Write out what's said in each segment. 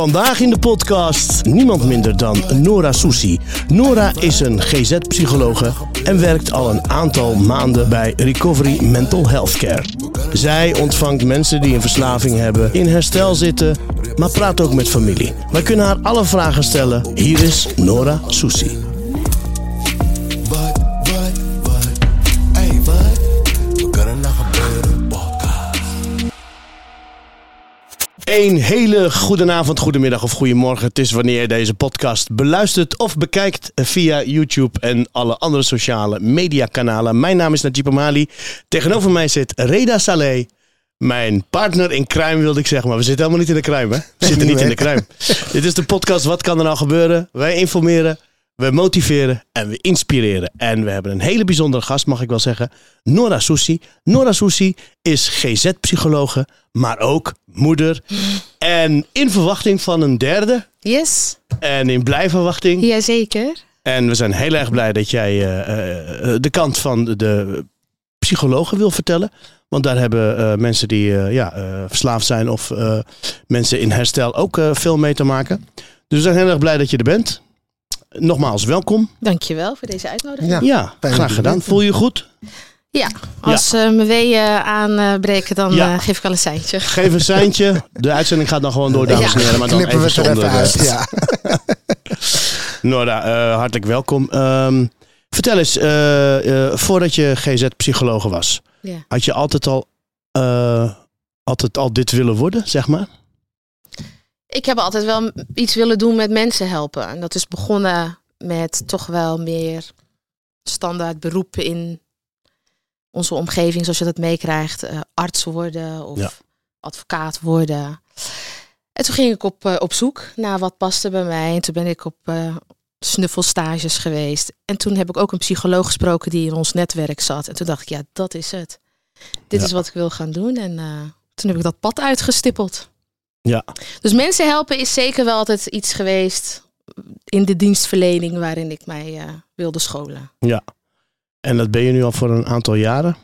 Vandaag in de podcast niemand minder dan Nora Soussi. Nora is een GZ-psychologe en werkt al een aantal maanden bij Recovery Mental Healthcare. Zij ontvangt mensen die een verslaving hebben, in herstel zitten, maar praat ook met familie. Wij kunnen haar alle vragen stellen. Hier is Nora Soussi. Een hele goede avond, goedemiddag of goedemorgen. Het is wanneer je deze podcast beluistert of bekijkt via YouTube en alle andere sociale mediakanalen. Mijn naam is Najib Amali. Tegenover mij zit Reda Saleh. Mijn partner in crime wilde ik zeggen, maar we zitten helemaal niet in de crime, hè? We zitten niet in de crime. Dit is de podcast Wat kan er nou gebeuren? Wij informeren, we motiveren en we inspireren. En we hebben een hele bijzondere gast, mag ik wel zeggen. Nora Soussi. Nora Soussi is GZ-psychologe, maar ook moeder. En in verwachting van een derde. Yes, En in blijverwachting. jazeker. En we zijn heel erg blij dat jij eh, eh, de kant van de psychologen wil vertellen. Want daar hebben eh, mensen die ja, verslaafd zijn of mensen in herstel ook veel mee te maken. Dus we zijn heel erg blij dat je er bent. Nogmaals, welkom. Dankjewel voor deze uitnodiging. Ja. Ja, graag gedaan. Voel je je goed? Ja, als eh, mijn weeën aanbreken, dan Ja. eh, geef ik wel een seintje. Geef een seintje. De uitzending gaat dan gewoon door, dames en Ja. heren. Maar dan Knippen we even het er zonder uit. Ja. Nora, eh, hartelijk welkom. Ehm, vertel eens, eh, eh, voordat je GZ-psychologe was, Ja. had je altijd al, eh, altijd al dit willen worden, zeg maar? Ik heb altijd wel iets willen doen met mensen helpen. En dat is begonnen met toch wel meer standaard beroepen in onze omgeving, zoals je dat meekrijgt. eh, arts worden of Ja. advocaat worden. En toen ging ik op, eh, op zoek naar wat paste bij mij. En toen ben ik op eh, snuffelstages geweest. En toen heb ik ook een psycholoog gesproken die in ons netwerk zat. En toen dacht ik, ja, dat is het. Dit Ja. is wat ik wil gaan doen. En toen heb ik dat pad uitgestippeld. Ja. Dus mensen helpen is zeker wel altijd iets geweest in de dienstverlening waarin ik mij eh, wilde scholen. En dat ben je nu al voor een aantal jaren.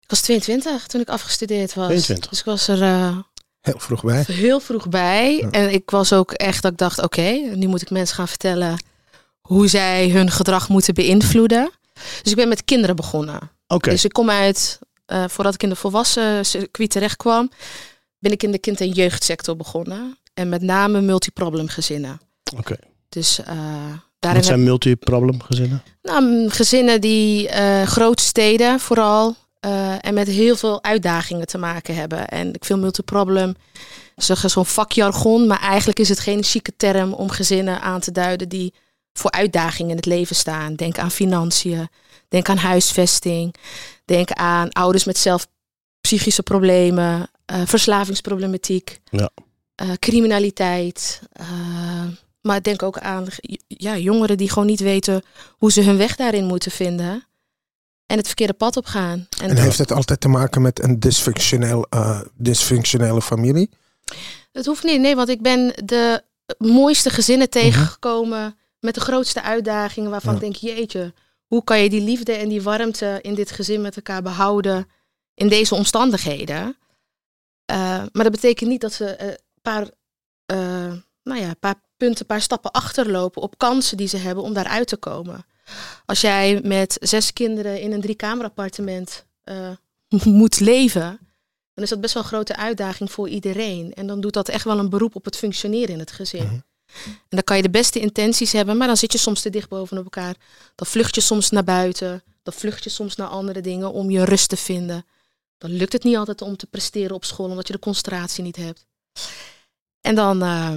Ik was 22 toen ik afgestudeerd was. 22. Dus ik was er eh, Heel vroeg bij. heel vroeg bij. Ja. En ik was ook echt dat ik dacht, oké, nu moet ik mensen gaan vertellen hoe zij hun gedrag moeten beïnvloeden. Dus ik ben met kinderen begonnen. Oké, Dus ik kom uit, eh, voordat ik in de volwassen circuit terecht kwam, ben ik in de kind- en jeugdsector begonnen. En met name multiproblem gezinnen. oké. Dus eh daarin Wat zijn multiproblem gezinnen? Nou, gezinnen die eh grote steden vooral eh, en met heel veel uitdagingen te maken hebben. En ik vind multiproblem zeggen zo'n vakjargon, maar eigenlijk is het geen chique term om gezinnen aan te duiden die voor uitdagingen in het leven staan. Denk aan financiën, denk aan huisvesting, denk aan ouders met zelf psychische problemen, eh, verslavingsproblematiek, Ja. eh, criminaliteit. eh, maar denk ook aan ja, jongeren die gewoon niet weten hoe ze hun weg daarin moeten vinden. En het verkeerde pad op gaan. En En heeft het altijd te maken met een dysfunctioneel, eh, dysfunctionele familie? het hoeft niet, nee, want ik ben de mooiste gezinnen tegengekomen met de grootste uitdagingen waarvan Ja. ik denk, jeetje, hoe kan je die liefde en die warmte in dit gezin met elkaar behouden in deze omstandigheden? Eh, maar dat betekent niet dat ze een paar, eh, nou ja, paar punten, een paar stappen achterlopen op kansen die ze hebben om daaruit te komen. Als jij met zes kinderen in een driekamerappartement eh moet leven, dan is dat best wel een grote uitdaging voor iedereen. En dan doet dat echt wel een beroep op het functioneren in het gezin. Mhm. En dan kan je de beste intenties hebben, maar dan zit je soms te dicht bovenop elkaar. Dan vlucht je soms naar buiten. Dan vlucht je soms naar andere dingen om je rust te vinden. Dan lukt het niet altijd om te presteren op school, omdat je de concentratie niet hebt. En dan eh,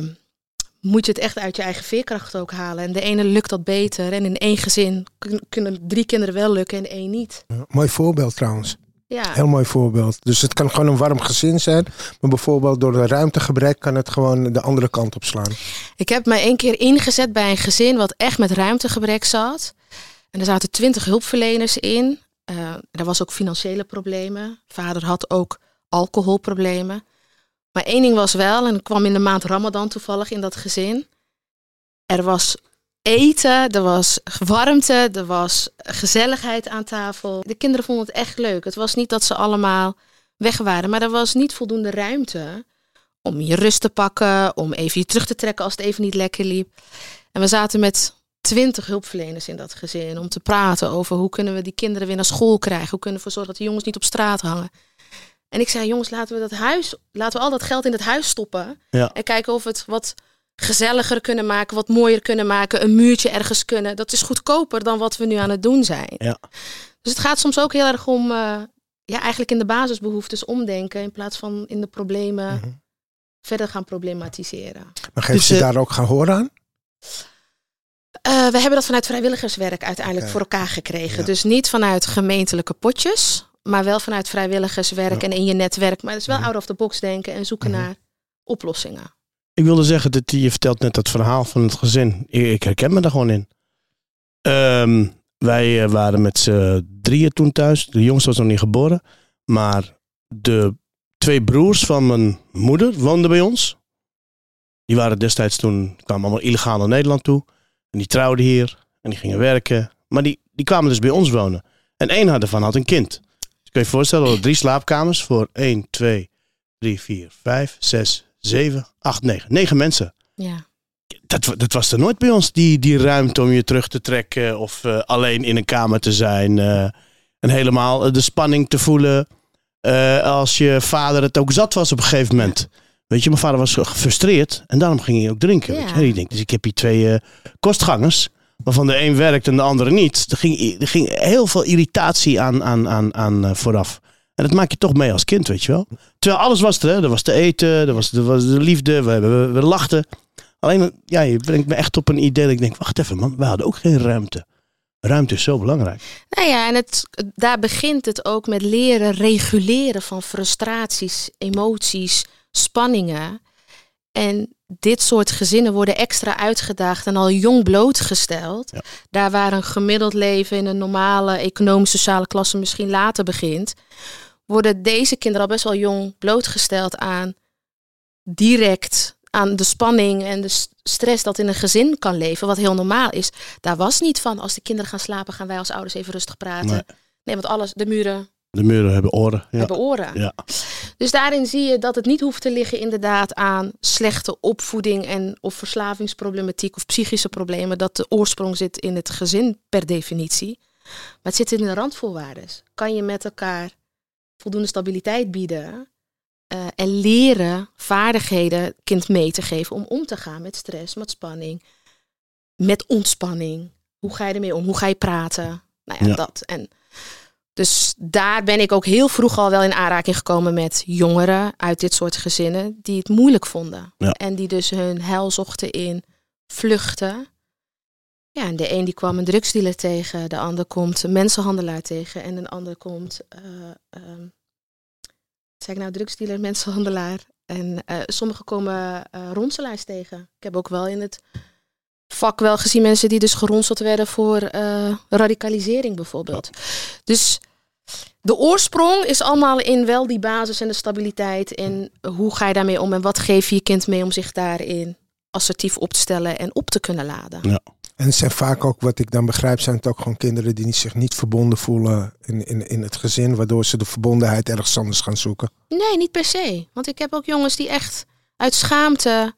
moet je het echt uit je eigen veerkracht ook halen. En de ene lukt dat beter. En in één gezin kun- kunnen drie kinderen wel lukken en één niet. Ja, mooi voorbeeld trouwens. Ja, Heel mooi voorbeeld. Dus het kan gewoon een warm gezin zijn. Maar bijvoorbeeld door een ruimtegebrek kan het gewoon de andere kant op slaan. Ik heb mij één keer ingezet bij een gezin wat echt met ruimtegebrek zat. En er zaten twintig hulpverleners in. Eh, er was ook financiële problemen. Vader had ook alcoholproblemen. Maar één ding was wel, en ik kwam in de maand Ramadan toevallig in dat gezin. Er was eten, er was warmte, er was gezelligheid aan tafel. De kinderen vonden het echt leuk. Het was niet dat ze allemaal weg waren, maar er was niet voldoende ruimte om je rust te pakken, om even je terug te trekken als het even niet lekker liep. En we zaten met twintig hulpverleners in dat gezin om te praten over hoe kunnen we die kinderen weer naar school krijgen, hoe kunnen we ervoor zorgen dat de jongens niet op straat hangen. En ik zei, jongens, laten we dat huis, laten we al dat geld in het huis stoppen Ja. en kijken of we het wat gezelliger kunnen maken, wat mooier kunnen maken, een muurtje ergens kunnen. Dat is goedkoper dan wat we nu aan het doen zijn. Ja. Dus het gaat soms ook heel erg om, eh, ja, eigenlijk in de basisbehoeftes omdenken in plaats van in de problemen Mhm. verder gaan problematiseren. Maar geeft Dus, ze eh, daar ook gehoor aan? Eh, we hebben dat vanuit vrijwilligerswerk uiteindelijk voor elkaar gekregen. Ja. Dus niet vanuit gemeentelijke potjes, maar wel vanuit vrijwilligerswerk Ja. en in je netwerk. Maar het is wel out of the box denken en zoeken Mhm. naar oplossingen. Ik wilde zeggen dat je vertelt net dat verhaal van het gezin. Ik, ik herken me daar gewoon in. Ehm, wij eh, waren met z'n drieën toen thuis. De jongste was nog niet geboren. Maar de twee broers van mijn moeder woonden bij ons. Die waren destijds toen, kwamen allemaal illegaal naar Nederland toe. En die trouwden hier. En die gingen werken. Maar die, die kwamen dus bij ons wonen. En één had ervan had een kind. Dus kun je je voorstellen, drie slaapkamers voor 1, 2, 3, 4, 5, 6, 7, 8, 9. 9 mensen. Ja. Dat, dat was er nooit bij ons, die, die ruimte om je terug te trekken of eh, alleen in een kamer te zijn. eh, en helemaal eh, de spanning te voelen eh, als je vader het ook zat was op een gegeven moment. Weet je, mijn vader was gefrustreerd en daarom ging hij ook drinken. Weet Ja. je? En ik dus ik heb hier twee eh, kostgangers, waarvan de een werkt en de andere niet. Er ging, er ging heel veel irritatie aan, aan, aan, aan eh, vooraf. En dat maak je toch mee als kind, weet je wel. Terwijl alles was er, hè. Er was te eten, er was, er was de liefde, we, we, we lachten. Alleen, ja, je brengt me echt op een idee dat ik denk, wacht even man, we hadden ook geen ruimte. Ruimte is zo belangrijk. Nou ja, en het, daar begint het ook met leren reguleren van frustraties, emoties, spanningen. En dit soort gezinnen worden extra uitgedaagd en al jong blootgesteld. Ja. Daar waar een gemiddeld leven in een normale economische sociale klasse misschien later begint, worden deze kinderen al best wel jong blootgesteld aan direct aan de spanning en de stress dat in een gezin kan leven, wat heel normaal is. Daar was niet van, als de kinderen gaan slapen, gaan wij als ouders even rustig praten. Nee. Nee, want alles, de muren De muren hebben oren. Ja. hebben oren. Ja. Dus daarin zie je dat het niet hoeft te liggen inderdaad aan slechte opvoeding en of verslavingsproblematiek of psychische problemen. Dat de oorsprong zit in het gezin per definitie. Maar het zit in de randvoorwaarden. Kan je met elkaar voldoende stabiliteit bieden eh, en leren vaardigheden kind mee te geven om om te gaan met stress, met spanning, met ontspanning. Hoe ga je ermee om? Hoe ga je praten? Nou ja, Ja. dat. En dus daar ben ik ook heel vroeg al wel in aanraking gekomen met jongeren uit dit soort gezinnen die het moeilijk vonden. Ja. En die dus hun heil zochten in vluchten. Ja, en de een die kwam een drugsdealer tegen, de ander komt een mensenhandelaar tegen en een ander komt, eh ehm, zeg ik nou, drugsdealer, mensenhandelaar. En eh sommigen komen eh ronselaars tegen. Ik heb ook wel in het vak wel gezien mensen die dus geronseld werden voor eh, radicalisering bijvoorbeeld. Dus de oorsprong is allemaal in wel die basis en de stabiliteit. En hoe ga je daarmee om en wat geef je je kind mee om zich daarin assertief op te stellen en op te kunnen laden. En het zijn vaak ook, wat ik dan begrijp, zijn het ook gewoon kinderen die zich niet verbonden voelen in, in, in het gezin, waardoor ze de verbondenheid ergens anders gaan zoeken. Nee, niet per se. Want ik heb ook jongens die echt uit schaamte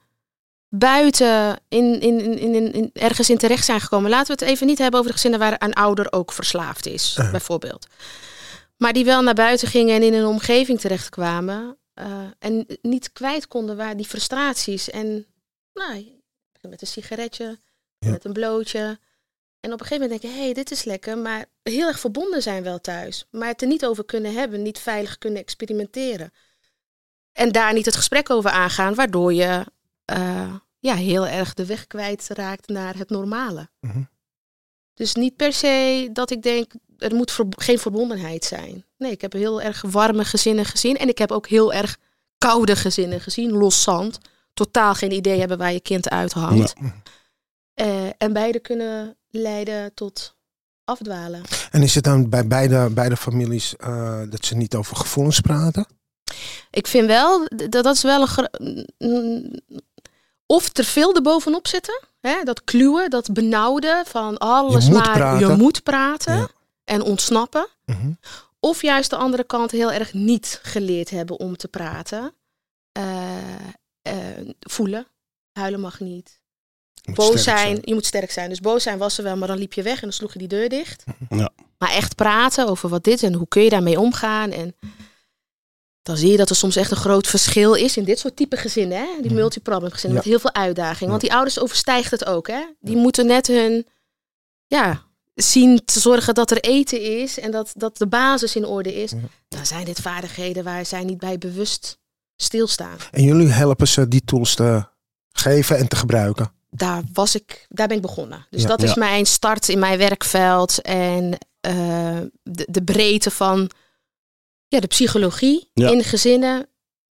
buiten in, in, in, in, in- ergens in terecht zijn gekomen. Laten we het even niet hebben over de gezinnen waar een ouder ook verslaafd is, Uh. bijvoorbeeld. Maar die wel naar buiten gingen en in een omgeving terechtkwamen. eh en niet kwijt konden waar die frustraties. En nou, met een sigaretje, Ja. met een blootje. En op een gegeven moment denk je, hé, hey, dit is lekker. Maar heel erg verbonden zijn wel thuis. Maar het er niet over kunnen hebben, niet veilig kunnen experimenteren. En daar niet het gesprek over aangaan, waardoor je eh, ja, heel erg de weg kwijtraakt naar het normale. Mhm. Dus niet per se dat ik denk, er moet ver- geen verbondenheid zijn. Nee, ik heb heel erg warme gezinnen gezien. En ik heb ook heel erg koude gezinnen gezien, los zand. Totaal geen idee hebben waar je kind uithangt. Eh, en beide kunnen leiden tot afdwalen. En is het dan bij beide, beide families eh, dat ze niet over gevoelens praten? Ik vind wel, dat, dat is wel een... Of te veel erbovenop zitten. Hè? Dat kluwen, dat benauwden van alles moet maar je moet praten Ja. en ontsnappen. Mhm. Of juist de andere kant heel erg niet geleerd hebben om te praten. eh, eh, voelen. Huilen mag niet. Boos zijn, je moet sterk zijn. Dus boos zijn was er wel, maar dan liep je weg en dan sloeg je die deur dicht. Ja. Maar echt praten over wat dit en hoe kun je daarmee omgaan. En dan zie je dat er soms echt een groot verschil is in dit soort type gezinnen. Hè? Die Mhm. multiproblem gezinnen Ja. met heel veel uitdagingen. Want die ouders overstijgt het ook. Hè? Die moeten net hun, ja, zien te zorgen dat er eten is en dat, dat de basis in orde is. Dan zijn dit vaardigheden waar zij niet bij bewust stilstaan. En jullie helpen ze die tools te geven en te gebruiken. daar was ik, daar ben ik begonnen. Dus Ja. dat is mijn start in mijn werkveld en eh, de, de breedte van ja, de psychologie Ja. in gezinnen,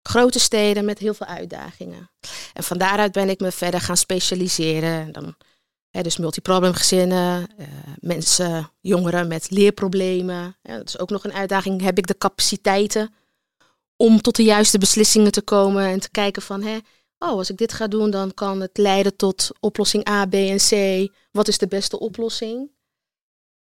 grote steden met heel veel uitdagingen. En van daaruit ben ik me verder gaan specialiseren. Dan, hè, dus multiproblemgezinnen, eh mensen, jongeren met leerproblemen. Ja, dat is ook nog een uitdaging. Heb ik de capaciteiten om tot de juiste beslissingen te komen en te kijken van, hè, oh, als ik dit ga doen, dan kan het leiden tot oplossing A, B en C. Wat is de beste oplossing?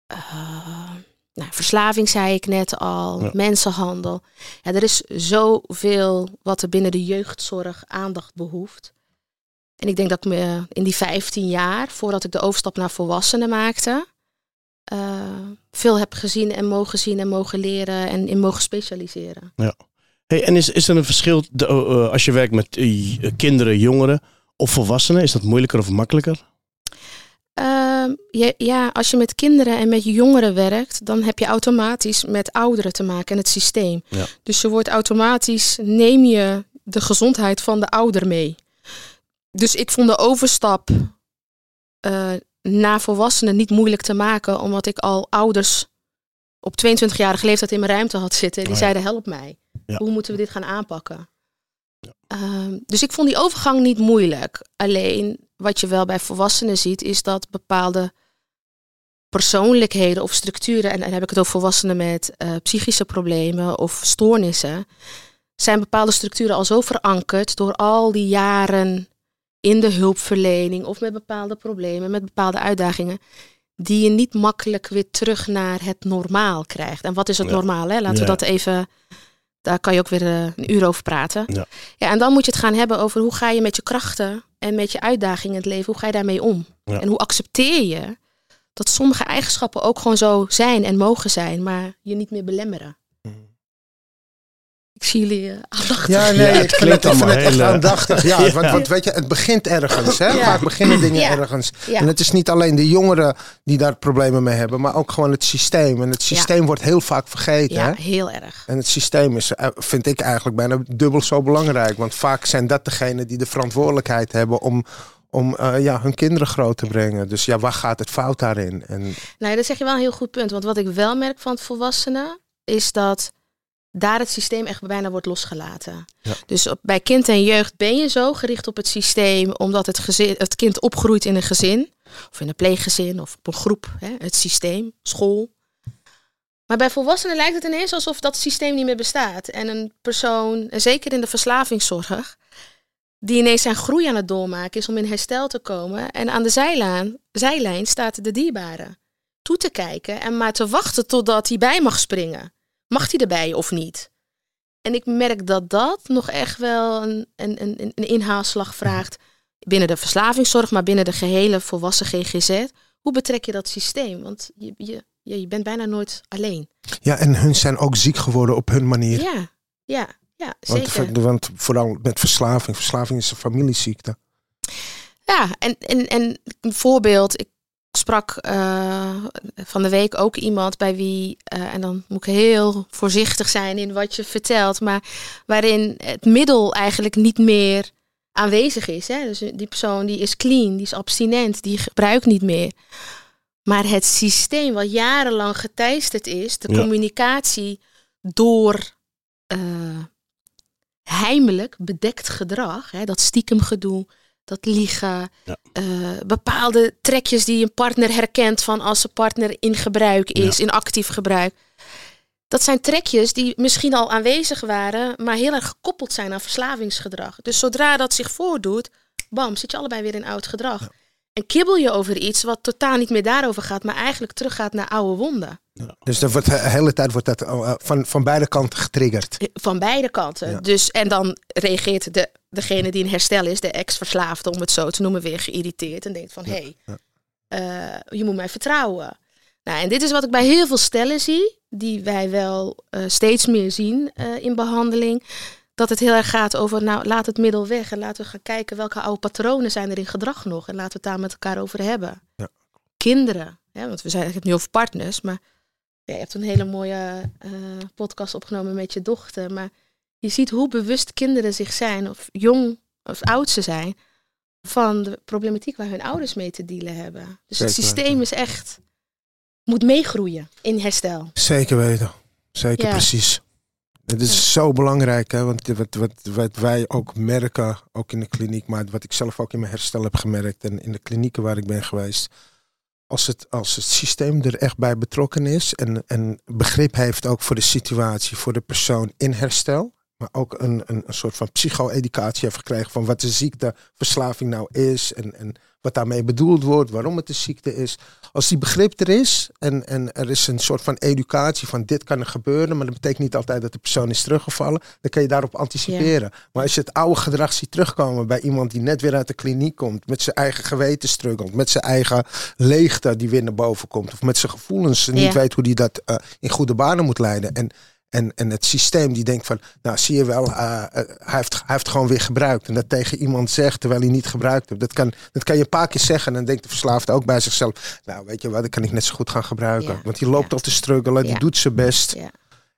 Eh, nou, verslaving zei ik net al, Ja. mensenhandel. Ja, er is zoveel wat er binnen de jeugdzorg aandacht behoeft. En ik denk dat ik me in die 15 jaar, voordat ik de overstap naar volwassenen maakte, eh, veel heb gezien en mogen zien en mogen leren en in mogen specialiseren. Hey, en is, is er een verschil de- eh, als je werkt met eh, kinderen, jongeren of volwassenen? Is dat moeilijker of makkelijker? Ehm, ja, ja, als je met kinderen en met jongeren werkt, dan heb je automatisch met ouderen te maken en het systeem. Ja. Dus je wordt automatisch, neem je de gezondheid van de ouder mee. Dus ik vond de overstap eh, naar volwassenen niet moeilijk te maken, omdat ik al ouders op 22-jarige leeftijd in mijn ruimte had zitten. Die Oh ja. zeiden, help mij. Ja. Hoe moeten we dit gaan aanpakken? Ehm, dus ik vond die overgang niet moeilijk. Alleen wat je wel bij volwassenen ziet, is dat bepaalde persoonlijkheden of structuren, en dan heb ik het over volwassenen met eh, psychische problemen of stoornissen, zijn bepaalde structuren al zo verankerd door al die jaren in de hulpverlening of met bepaalde problemen, met bepaalde uitdagingen, die je niet makkelijk weer terug naar het normaal krijgt. En wat is het Ja. normaal? Hè? Laten Ja. we dat even, daar kan je ook weer eh, een uur over praten. Ja. ja, en dan moet je het gaan hebben over hoe ga je met je krachten en met je uitdagingen in het leven, hoe ga je daarmee om? Ja. En hoe accepteer je dat sommige eigenschappen ook gewoon zo zijn en mogen zijn, maar je niet meer belemmeren. Ik zie jullie eh, aandachtig. Ja, nee, Ja, het ik vind klinkt het, ik vind allemaal het echt aandachtig. Ja, Ja. Want, want weet je, het begint ergens. Hè? Ja. Vaak beginnen dingen Ja. ergens. Ja. En het is niet alleen de jongeren die daar problemen mee hebben, maar ook gewoon het systeem. En het systeem wordt heel vaak vergeten. Ja, Hè? heel erg. En het systeem is, eh, vind ik eigenlijk bijna dubbel zo belangrijk. Want vaak zijn dat degenen die de verantwoordelijkheid hebben om, om eh, ja, hun kinderen groot te brengen. Dus ja, waar gaat het fout daarin? En, Nou, dat zeg je wel een heel goed punt. Want wat ik wel merk van het volwassenen, is dat daar het systeem echt bijna wordt losgelaten. Ja. Dus op, bij kind en jeugd ben je zo gericht op het systeem, omdat het, gezin, het kind opgroeit in een gezin, of in een pleeggezin, of op een groep, hè, het systeem, school. Maar bij volwassenen lijkt het ineens alsof dat systeem niet meer bestaat. En een persoon, en zeker in de verslavingszorg, die ineens zijn groei aan het doormaken is om in herstel te komen. En aan de zijlaan, zijlijn staat de dierbare toe te kijken en maar te wachten totdat hij bij mag springen. Mag hij erbij of niet? En ik merk dat dat nog echt wel een, een, een, een inhaalslag vraagt binnen de verslavingszorg, maar binnen de gehele volwassen GGZ. Hoe betrek je dat systeem? Want je, je, je, je bent bijna nooit alleen. ja, en hun zijn ook ziek geworden op hun manier. Ja, ja, ja, Want, zeker. want vooral met verslaving. Verslaving is een familieziekte. Ja, en, en, en een voorbeeld. Ik sprak eh, van de week ook iemand bij wie, eh, en dan moet ik heel voorzichtig zijn in wat je vertelt, maar waarin het middel eigenlijk niet meer aanwezig is. Hè? Dus die persoon die is clean, die is abstinent, die gebruikt niet meer. Maar het systeem wat jarenlang geteisterd is, de Ja. communicatie door eh, heimelijk bedekt gedrag, hè, dat stiekem gedoe, dat liegen, Ja. eh, bepaalde trekjes die een partner herkent van als zijn partner in gebruik is, in actief gebruik. Dat zijn trekjes die misschien al aanwezig waren, maar heel erg gekoppeld zijn aan verslavingsgedrag. Dus zodra dat zich voordoet, bam, zit je allebei weer in oud gedrag. En kibbel je over iets wat totaal niet meer daarover gaat, maar eigenlijk teruggaat naar oude wonden. Dus dat wordt, de hele tijd wordt dat eh, van, van beide kanten getriggerd. Van beide kanten. Ja. Dus, en dan reageert de, degene die in herstel is, de ex-verslaafde, om het zo te noemen, weer geïrriteerd. En denkt van, hé, hey, ja. eh, je moet mij vertrouwen. Nou, en dit is wat ik bij heel veel stellen zie, die wij wel eh, steeds meer zien eh, in behandeling. Dat het heel erg gaat over, nou, laat het middel weg. En laten we gaan kijken welke oude patronen zijn er in gedrag nog. En laten we het daar met elkaar over hebben. Ja. Kinderen, hè, want we zijn het nu over partners, maar ja, je hebt een hele mooie eh, podcast opgenomen met je dochter. Maar je ziet hoe bewust kinderen zich zijn, of jong of oud ze zijn, van de problematiek waar hun ouders mee te dealen hebben. Dus het systeem weten. is echt, moet meegroeien in herstel. Zeker weten. Zeker Ja. precies. Het is zo belangrijk, hè? want wat, wat, wat wij ook merken, ook in de kliniek, maar wat ik zelf ook in mijn herstel heb gemerkt en in de klinieken waar ik ben geweest, als het, als het systeem er echt bij betrokken is en, en begrip heeft ook voor de situatie, voor de persoon in herstel, maar ook een, een, een soort van psycho-educatie heeft gekregen van wat de ziekteverslaving nou is en, en wat daarmee bedoeld wordt, waarom het een ziekte is. Als die begrip er is en, en er is een soort van educatie van dit kan er gebeuren, maar dat betekent niet altijd dat de persoon is teruggevallen, dan kan je daarop anticiperen. Maar als je het oude gedrag ziet terugkomen bij iemand die net weer uit de kliniek komt, met zijn eigen geweten struggelt, met zijn eigen leegte die weer naar boven komt, of met zijn gevoelens en niet weet hoe die dat eh, in goede banen moet leiden. En, en, en het systeem die denkt van, nou zie je wel, eh, eh, hij, heeft, hij heeft gewoon weer gebruikt. En dat tegen iemand zegt terwijl hij niet gebruikt heeft. Dat kan, dat kan je een paar keer zeggen en dan denkt de verslaafde ook bij zichzelf, nou weet je wat, dat kan ik net zo goed gaan gebruiken. Ja. Want die loopt Ja. al te struggelen, die doet zijn best. Ja.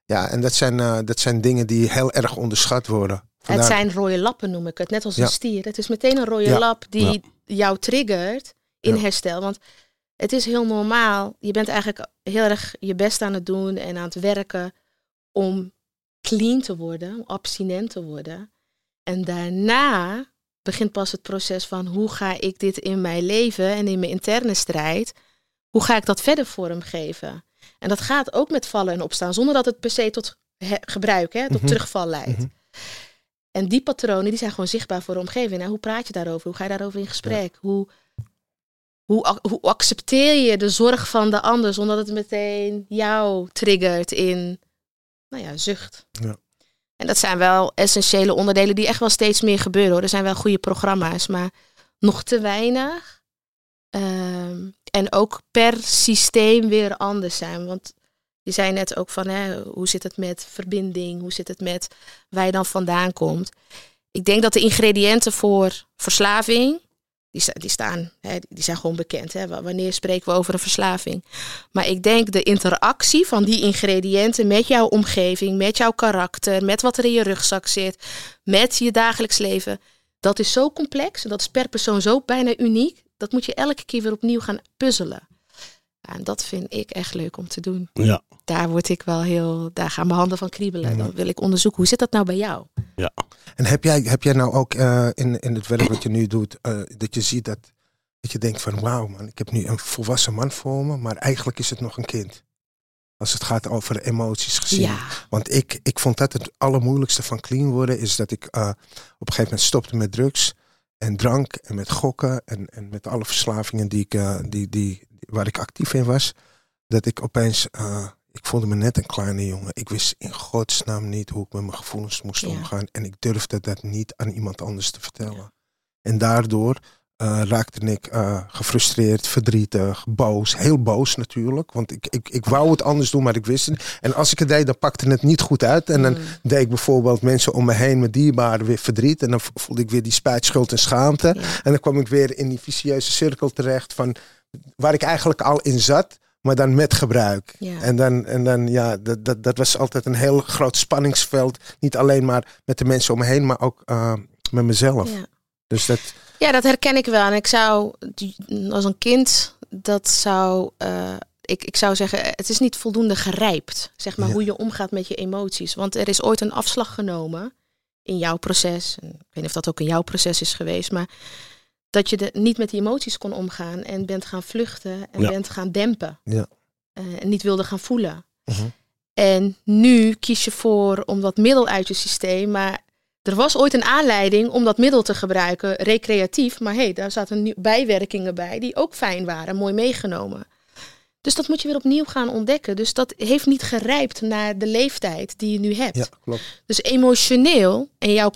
Ja, en dat zijn, eh, dat zijn dingen die heel erg onderschat worden. Het Vandaar- zijn rode lappen noem ik het, net als Ja. een stier. Het is meteen een rode Ja. lap die jou triggert in Ja. herstel. Want het is heel normaal. Je bent eigenlijk heel erg je best aan het doen en aan het werken om clean te worden, om abstinent te worden. En daarna begint pas het proces van hoe ga ik dit in mijn leven en in mijn interne strijd, hoe ga ik dat verder vormgeven? En dat gaat ook met vallen en opstaan, zonder dat het per se tot gebruik, hè, tot Mhm. terugval leidt. Mhm. En die patronen die zijn gewoon zichtbaar voor de omgeving. Nou, hoe praat je daarover? Hoe ga je daarover in gesprek? Hoe, hoe, hoe accepteer je de zorg van de ander zonder dat het meteen jou triggert in nou ja, zucht? Ja. En dat zijn wel essentiële onderdelen die echt wel steeds meer gebeuren. Hoor. Er zijn wel goede programma's, maar nog te weinig. Ehm, en ook per systeem weer anders zijn. Want je zei net ook van, hè, hoe zit het met verbinding? Hoe zit het met waar je dan vandaan komt? Ik denk dat de ingrediënten voor verslaving, die, die staan, hè, die zijn gewoon bekend. Hè? Wa- Wanneer spreken we over een verslaving? Maar ik denk de interactie van die ingrediënten met jouw omgeving, met jouw karakter, met wat er in je rugzak zit, met je dagelijks leven, dat is zo complex en dat is per persoon zo bijna uniek. Dat moet je elke keer weer opnieuw gaan puzzelen. Ja, en dat vind ik echt leuk om te doen. Ja. Daar word ik wel heel, daar gaan mijn handen van kriebelen. Dan wil ik onderzoeken, hoe zit dat nou bij jou? En heb jij, heb jij nou ook eh, in, in het werk wat je nu doet, eh, dat je ziet dat, dat je denkt van wauw man, ik heb nu een volwassen man voor me, maar eigenlijk is het nog een kind. Als het gaat over emoties gezien. Ja, Want ik, ik vond dat het allermoeilijkste van clean worden, is dat ik eh, op een gegeven moment stopte met drugs en drank en met gokken en, en met alle verslavingen die ik, eh, die, die, waar ik actief in was. Dat ik opeens, eh, ik voelde me net een kleine jongen. Ik wist in godsnaam niet hoe ik met mijn gevoelens moest Ja. omgaan. En ik durfde dat niet aan iemand anders te vertellen. En daardoor eh, raakte ik eh, gefrustreerd, verdrietig, boos. Heel boos natuurlijk. Want ik, ik, ik wou het anders doen, maar ik wist het. En als ik het deed, dan pakte het niet goed uit. En dan Mm. deed ik bijvoorbeeld mensen om me heen met dierbaren weer verdriet. En dan voelde ik weer die spijt, schuld en schaamte. Ja. En dan kwam ik weer in die vicieuze cirkel terecht van waar ik eigenlijk al in zat, maar dan met gebruik. Ja. En dan, en dan ja, dat, dat, dat was altijd een heel groot spanningsveld. Niet alleen maar met de mensen om me heen, maar ook eh, met mezelf. Ja. Dus dat, Ja, dat herken ik wel. En ik zou, als een kind, dat zou, eh, ik, ik zou zeggen, het is niet voldoende gerijpt. Zeg maar Ja. hoe je omgaat met je emoties. Want er is ooit een afslag genomen in jouw proces. En ik weet niet of dat ook in jouw proces is geweest, maar dat je de, niet met die emoties kon omgaan en bent gaan vluchten en Ja. bent gaan dempen. Ja. Eh, en niet wilde gaan voelen. Mhm. En nu kies je voor om dat middel uit je systeem, maar er was ooit een aanleiding om dat middel te gebruiken, recreatief. Maar hé, hey, daar zaten bijwerkingen bij die ook fijn waren, mooi meegenomen. Dus dat moet je weer opnieuw gaan ontdekken. Dus dat heeft niet gerijpt naar de leeftijd die je nu hebt. Ja, klopt. Dus emotioneel en jouw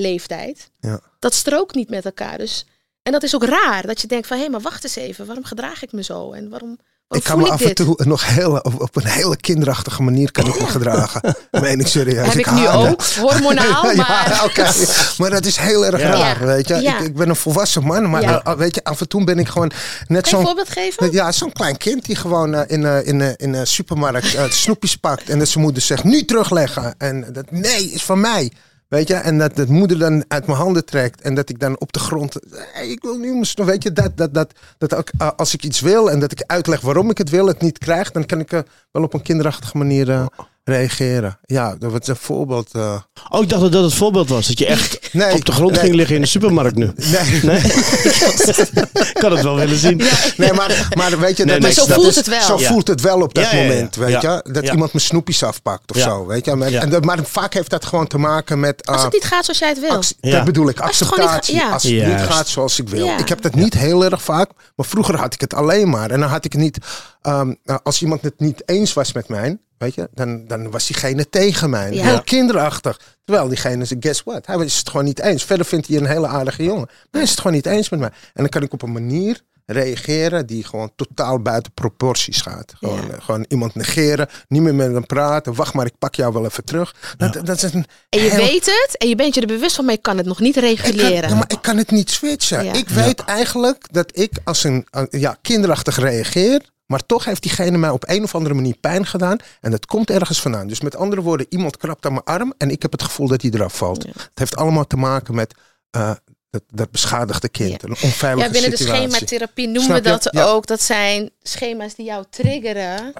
kalenderleeftijd, Ja. dat strookt niet met elkaar. Dus, en dat is ook raar, dat je denkt van, hé, maar wacht eens even, waarom gedraag ik me zo? En waarom, Ik kan voel me ik af dit? en toe nog heel, op, op een hele kinderachtige manier kan ik me gedragen. Meen ik serieus. Heb ik nu ook, hormonaal, ja, maar... oké. Maar dat is heel erg Ja. raar, Ja. weet je. Ja. Ik, ik ben een volwassen man, maar Ja. eh, weet je, af en toe ben ik gewoon net Kan je een zo'n... voorbeeld geven? Ja, zo'n klein kind die gewoon eh, in, eh, in, in een supermarkt eh, snoepjes pakt. En dat zijn moeder zegt, nu terugleggen. En dat, nee, is van mij. Weet je, en dat de moeder dan uit mijn handen trekt. En dat ik dan op de grond, ik wil nu snoep. Weet je, dat, dat, dat, dat ook, eh, als ik iets wil en dat ik uitleg waarom ik het wil, het niet krijg. Dan kan ik eh, wel op een kinderachtige manier eh, reageren. Ja, dat was een voorbeeld. eh. Oh, ik dacht dat dat het voorbeeld was. Dat je echt Nee, op de grond nee. ging liggen in de supermarkt nu. Nee, Nee? ik had het wel willen zien. Nee, maar, maar weet je, Nee, dat nee, is- zo dat voelt is- het wel. Zo Ja. voelt het wel op dat Ja, ja, ja. moment, weet Ja. je. Dat Ja. iemand mijn snoepjes afpakt of Ja. zo, weet je. Maar, Ja. en dat, maar vaak heeft dat gewoon te maken met... Als eh, het niet gaat zoals jij het wil. Dat bedoel ik, Als het gewoon niet acceptatie. ga- ja. Als het niet gaat zoals ik wil. Ja. Ik heb dat niet heel erg vaak, maar vroeger had ik het alleen maar. En dan had ik het niet... ehm, nou, als iemand het niet eens was met mij, weet je, dan, dan was diegene tegen mij. Ja. Heel kinderachtig. Terwijl diegene zei, guess what? Hij is het gewoon niet eens. Verder vindt hij een hele aardige jongen. Maar hij is het gewoon niet eens met mij. En dan kan ik op een manier reageren die gewoon totaal buiten proporties gaat. Gewoon, Ja. eh, gewoon iemand negeren, niet meer met hem praten. Wacht maar, ik pak jou wel even terug. Dat, dat is een En je heel- weet het en je bent je er bewust van, maar je kan het nog niet ik kan, reguleren. ja, maar ik kan het niet switchen. Ja. Ik weet eigenlijk dat ik als een eh, ja, kinderachtig reageer. Maar toch heeft diegene mij op een of andere manier pijn gedaan. En dat komt ergens vandaan. Dus met andere woorden, iemand krabt aan mijn arm. En ik heb het gevoel dat hij eraf valt. Het heeft allemaal te maken met eh, dat, dat beschadigde kind. Ja. Een onveilige Ja, binnen de situatie. schematherapie noemen we je? dat Ja. ook. Dat zijn schema's die jou triggeren.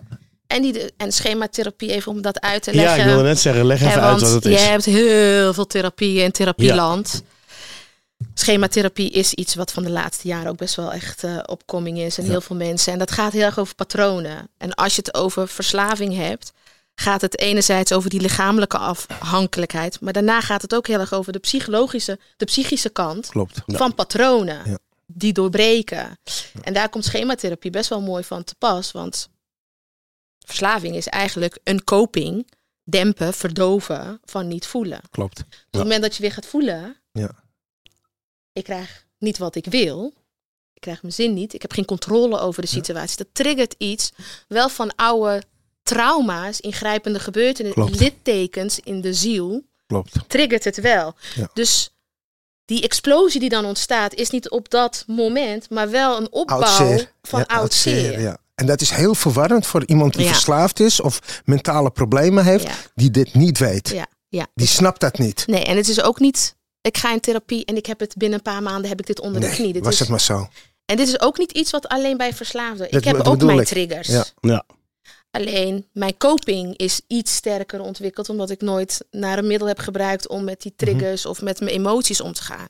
En, die de, en schematherapie, even om dat uit te Ja, leggen. ik wilde net zeggen, leg even uit wat het je is. hebt heel veel therapieën in therapieland. Schematherapie is iets wat van de laatste jaren ook best wel echt eh opkoming is. En heel veel mensen. En dat gaat heel erg over patronen. En als je het over verslaving hebt, gaat het enerzijds over die lichamelijke afhankelijkheid. Maar daarna gaat het ook heel erg over de psychologische, de psychische kant Klopt. van patronen. Ja. Die doorbreken. En daar komt schematherapie best wel mooi van te pas. Want verslaving is eigenlijk een coping, dempen, verdoven van niet voelen. Klopt. Dus op het moment dat je weer gaat voelen, Ja. Ik krijg niet wat ik wil. Ik krijg mijn zin niet. Ik heb geen controle over de situatie. Dat triggert iets wel van oude trauma's, ingrijpende gebeurtenissen, Klopt. littekens in de ziel. Klopt. Triggert het wel. Ja. Dus die explosie die dan ontstaat, is niet op dat moment, maar wel een opbouw van Ja, oud zeer. Ja. En dat is heel verwarrend voor iemand die Ja. verslaafd is of mentale problemen heeft, die dit niet weet. Ja, ja. Die snapt dat niet. Nee, en het is ook niet. Ik ga in therapie en ik heb het binnen een paar maanden heb ik dit onder de knie. Dit was is, het maar zo. En dit is ook niet iets wat alleen bij verslaafden. Dat- ik heb ook mijn ik. triggers. Ja. Ja. Alleen mijn coping is iets sterker ontwikkeld, omdat ik nooit naar een middel heb gebruikt om met Mhm. die triggers of met mijn emoties om te gaan.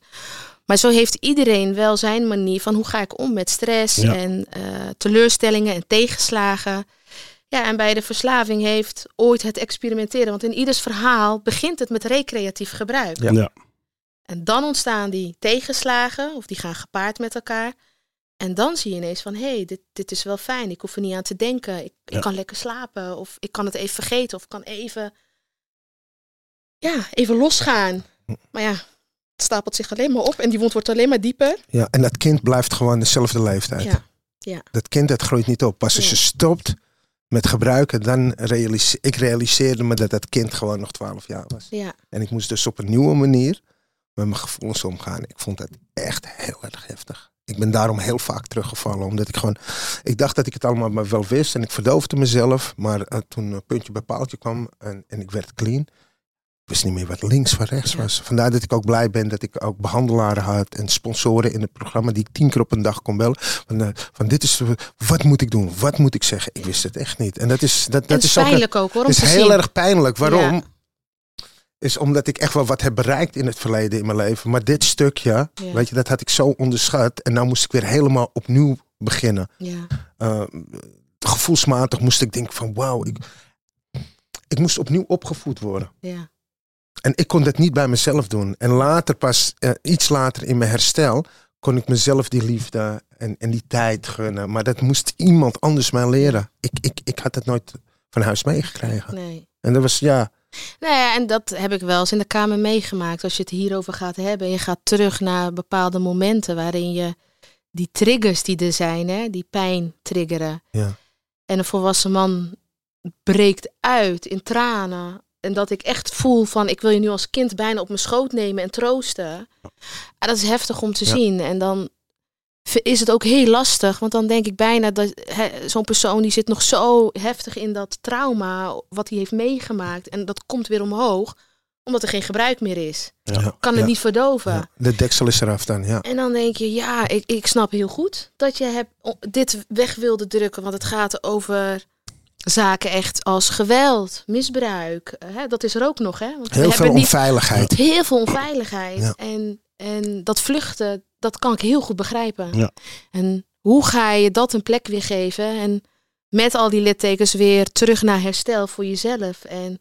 Maar zo heeft iedereen wel zijn manier van hoe ga ik om met stress Ja. en eh, teleurstellingen en tegenslagen. Ja, en bij de verslaving heeft ooit het experimenteren, want in ieders verhaal begint het met recreatief gebruik. Ja. Ja. En dan ontstaan die tegenslagen, of die gaan gepaard met elkaar. En dan zie je ineens van, hé, hey, dit, dit is wel fijn. Ik hoef er niet aan te denken. Ik, ik Ja. kan lekker slapen. Of ik kan het even vergeten. Of ik kan even, ja, even losgaan. Maar ja, het stapelt zich alleen maar op. En die wond wordt alleen maar dieper. Ja, en dat kind blijft gewoon dezelfde leeftijd. Ja, Dat kind dat groeit niet op. Pas als Ja. je stopt met gebruiken, dan realiseer ik realiseerde me dat dat kind gewoon nog 12 jaar was. ja. En ik moest dus op een nieuwe manier met mijn gevoelens omgaan. Ik vond dat echt heel erg heftig. Ik ben daarom heel vaak teruggevallen, omdat ik gewoon, ik dacht dat ik het allemaal maar wel wist en ik verdoofde mezelf. Maar eh, toen een puntje bij paaltje kwam en, en ik werd clean, ik wist niet meer wat links van rechts Ja. was. Vandaar dat ik ook blij ben dat ik ook behandelaren had en sponsoren in het programma die ik tien keer op een dag kon bellen. Van, eh, van dit is, wat moet ik doen? Wat moet ik zeggen? Ik wist het echt niet. En dat is, dat, dat het is is pijnlijk ook hoor, het is heel zien. erg pijnlijk. Waarom? Ja. Is omdat ik echt wel wat heb bereikt in het verleden in mijn leven. Maar dit stukje, Ja. weet je, dat had ik zo onderschat. En nou moest ik weer helemaal opnieuw beginnen. Ja, Uh, gevoelsmatig moest ik denken van wauw, ik, ik moest opnieuw opgevoed worden. ja. En ik kon dat niet bij mezelf doen. En later pas, eh, iets later in mijn herstel, kon ik mezelf die liefde en, en die tijd gunnen. Maar dat moest iemand anders mij leren. Ik, ik, ik had het nooit van huis meegekregen. Nee. En dat was, ja, Nou ja, en dat heb ik wel eens in de kamer meegemaakt. Als je het hierover gaat hebben en je gaat terug naar bepaalde momenten waarin je die triggers die er zijn, hè, die pijn triggeren. Ja. En een volwassen man breekt uit in tranen. En dat ik echt voel van ik wil je nu als kind bijna op mijn schoot nemen en troosten. Ja, dat is heftig om te Ja. zien. En dan is het ook heel lastig. Want dan denk ik bijna dat hè, zo'n persoon die zit nog zo heftig in dat trauma wat hij heeft meegemaakt. En dat komt weer omhoog. Omdat er geen gebruik meer is. ja, Kan het ja, niet verdoven. ja. De deksel is eraf dan, ja. En dan denk je, ja, ik, ik snap heel goed dat je hebt, o- dit weg wilde drukken. Want het gaat over zaken echt als geweld, misbruik. Hè, dat is er ook nog, hè? Want we Heel veel hebben niet onveiligheid. heel veel onveiligheid. Ja. En, en dat vluchten, dat kan ik heel goed begrijpen. Ja. En hoe ga je dat een plek weer geven? En met al die littekens weer terug naar herstel voor jezelf. En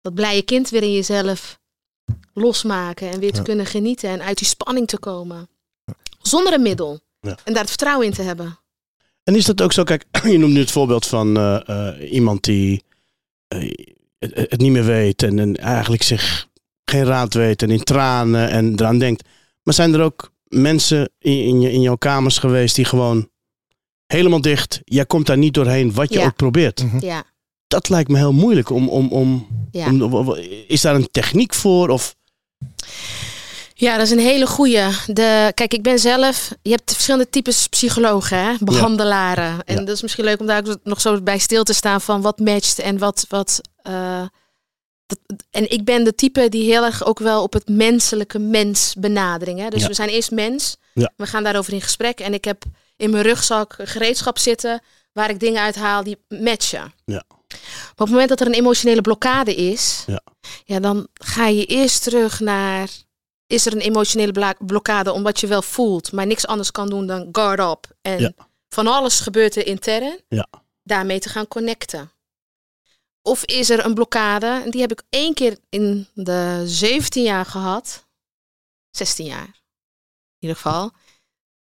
dat blije kind weer in jezelf losmaken. En weer te Ja. kunnen genieten en uit die spanning te komen. Zonder een middel. Ja. En daar het vertrouwen in te hebben. En is dat ook zo? Kijk, je noemt nu het voorbeeld van eh, eh, iemand die eh, het, het niet meer weet en, en eigenlijk zich geen raad weet en in tranen en eraan denkt. Maar zijn er ook mensen in, in, je, in jouw kamers geweest die gewoon helemaal dicht, jij komt daar niet doorheen wat je Ja. ook probeert? Mhm. Ja, Dat lijkt me heel moeilijk. Om, om, om, ja. om, is daar een techniek voor? Of, Ja, dat is een hele goeie. De, kijk, ik ben zelf. Je hebt verschillende types psychologen, hè? behandelaren. En Ja. dat is misschien leuk om daar ook nog zo bij stil te staan van wat matcht en wat. wat eh, dat, en ik ben de type die heel erg ook wel op het menselijke mens benadering. Hè? Dus Ja. we zijn eerst mens. Ja. We gaan daarover in gesprek. En ik heb in mijn rugzak gereedschap zitten waar ik dingen uithaal die matchen. Ja. Maar op het moment dat er een emotionele blokkade is, Ja. ja, dan ga je eerst terug naar is er een emotionele blokkade omdat je wel voelt, maar niks anders kan doen dan guard up. En Ja. van alles gebeurt er intern. Ja. Daarmee te gaan connecten. Of is er een blokkade, en die heb ik één keer in de 17 jaar gehad. 16 jaar. In ieder geval.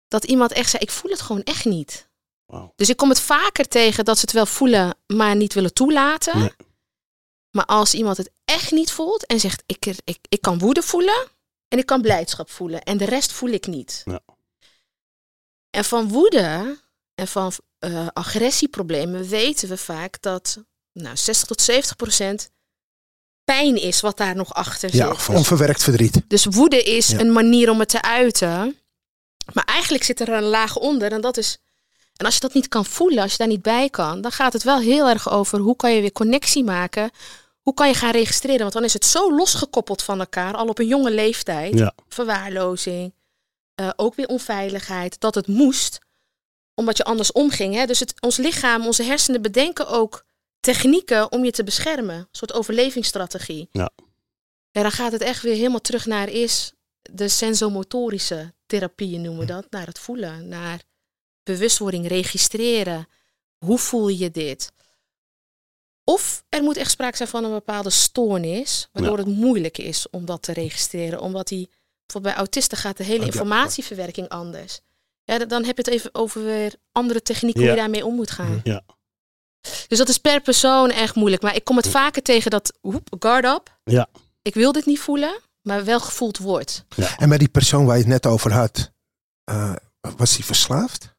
Dat iemand echt zei, ik voel het gewoon echt niet. Dus ik kom het vaker tegen dat ze het wel voelen, maar niet willen toelaten. Nee. Maar als iemand het echt niet voelt en zegt, ik, ik, ik kan woede voelen en ik kan blijdschap voelen en de rest voel ik niet. Ja. En van woede en van eh, agressieproblemen weten we vaak dat nou, 60 tot 70 procent pijn is wat daar nog achter Ja, zit. of onverwerkt verdriet. Dus woede is Ja. een manier om het te uiten. Maar eigenlijk zit er een laag onder en dat is. En als je dat niet kan voelen, als je daar niet bij kan, dan gaat het wel heel erg over hoe kan je weer connectie maken. Hoe kan je gaan registreren? Want dan is het zo losgekoppeld van elkaar, al op een jonge leeftijd. Ja. Verwaarlozing, eh, ook weer onveiligheid, dat het moest, omdat je anders omging. Hè? Dus het, ons lichaam, onze hersenen bedenken ook technieken om je te beschermen. Een soort overlevingsstrategie. Ja. Ja, dan gaat het echt weer helemaal terug naar is de sensomotorische therapieën noemen we dat. Naar het voelen, naar bewustwording, registreren. Hoe voel je dit? Of er moet echt sprake zijn van een bepaalde stoornis, waardoor het moeilijk is om dat te registreren. Omdat die, bijvoorbeeld bij autisten gaat de hele informatieverwerking anders. Ja, dan heb je het even over weer andere technieken hoe Ja. je daarmee om moet gaan. Ja. Dus dat is per persoon echt moeilijk. Maar ik kom het vaker tegen dat, hoep, guard up. Ja. Ik wil dit niet voelen, maar wel gevoeld wordt. En bij die persoon waar je het net over had, eh, was hij verslaafd?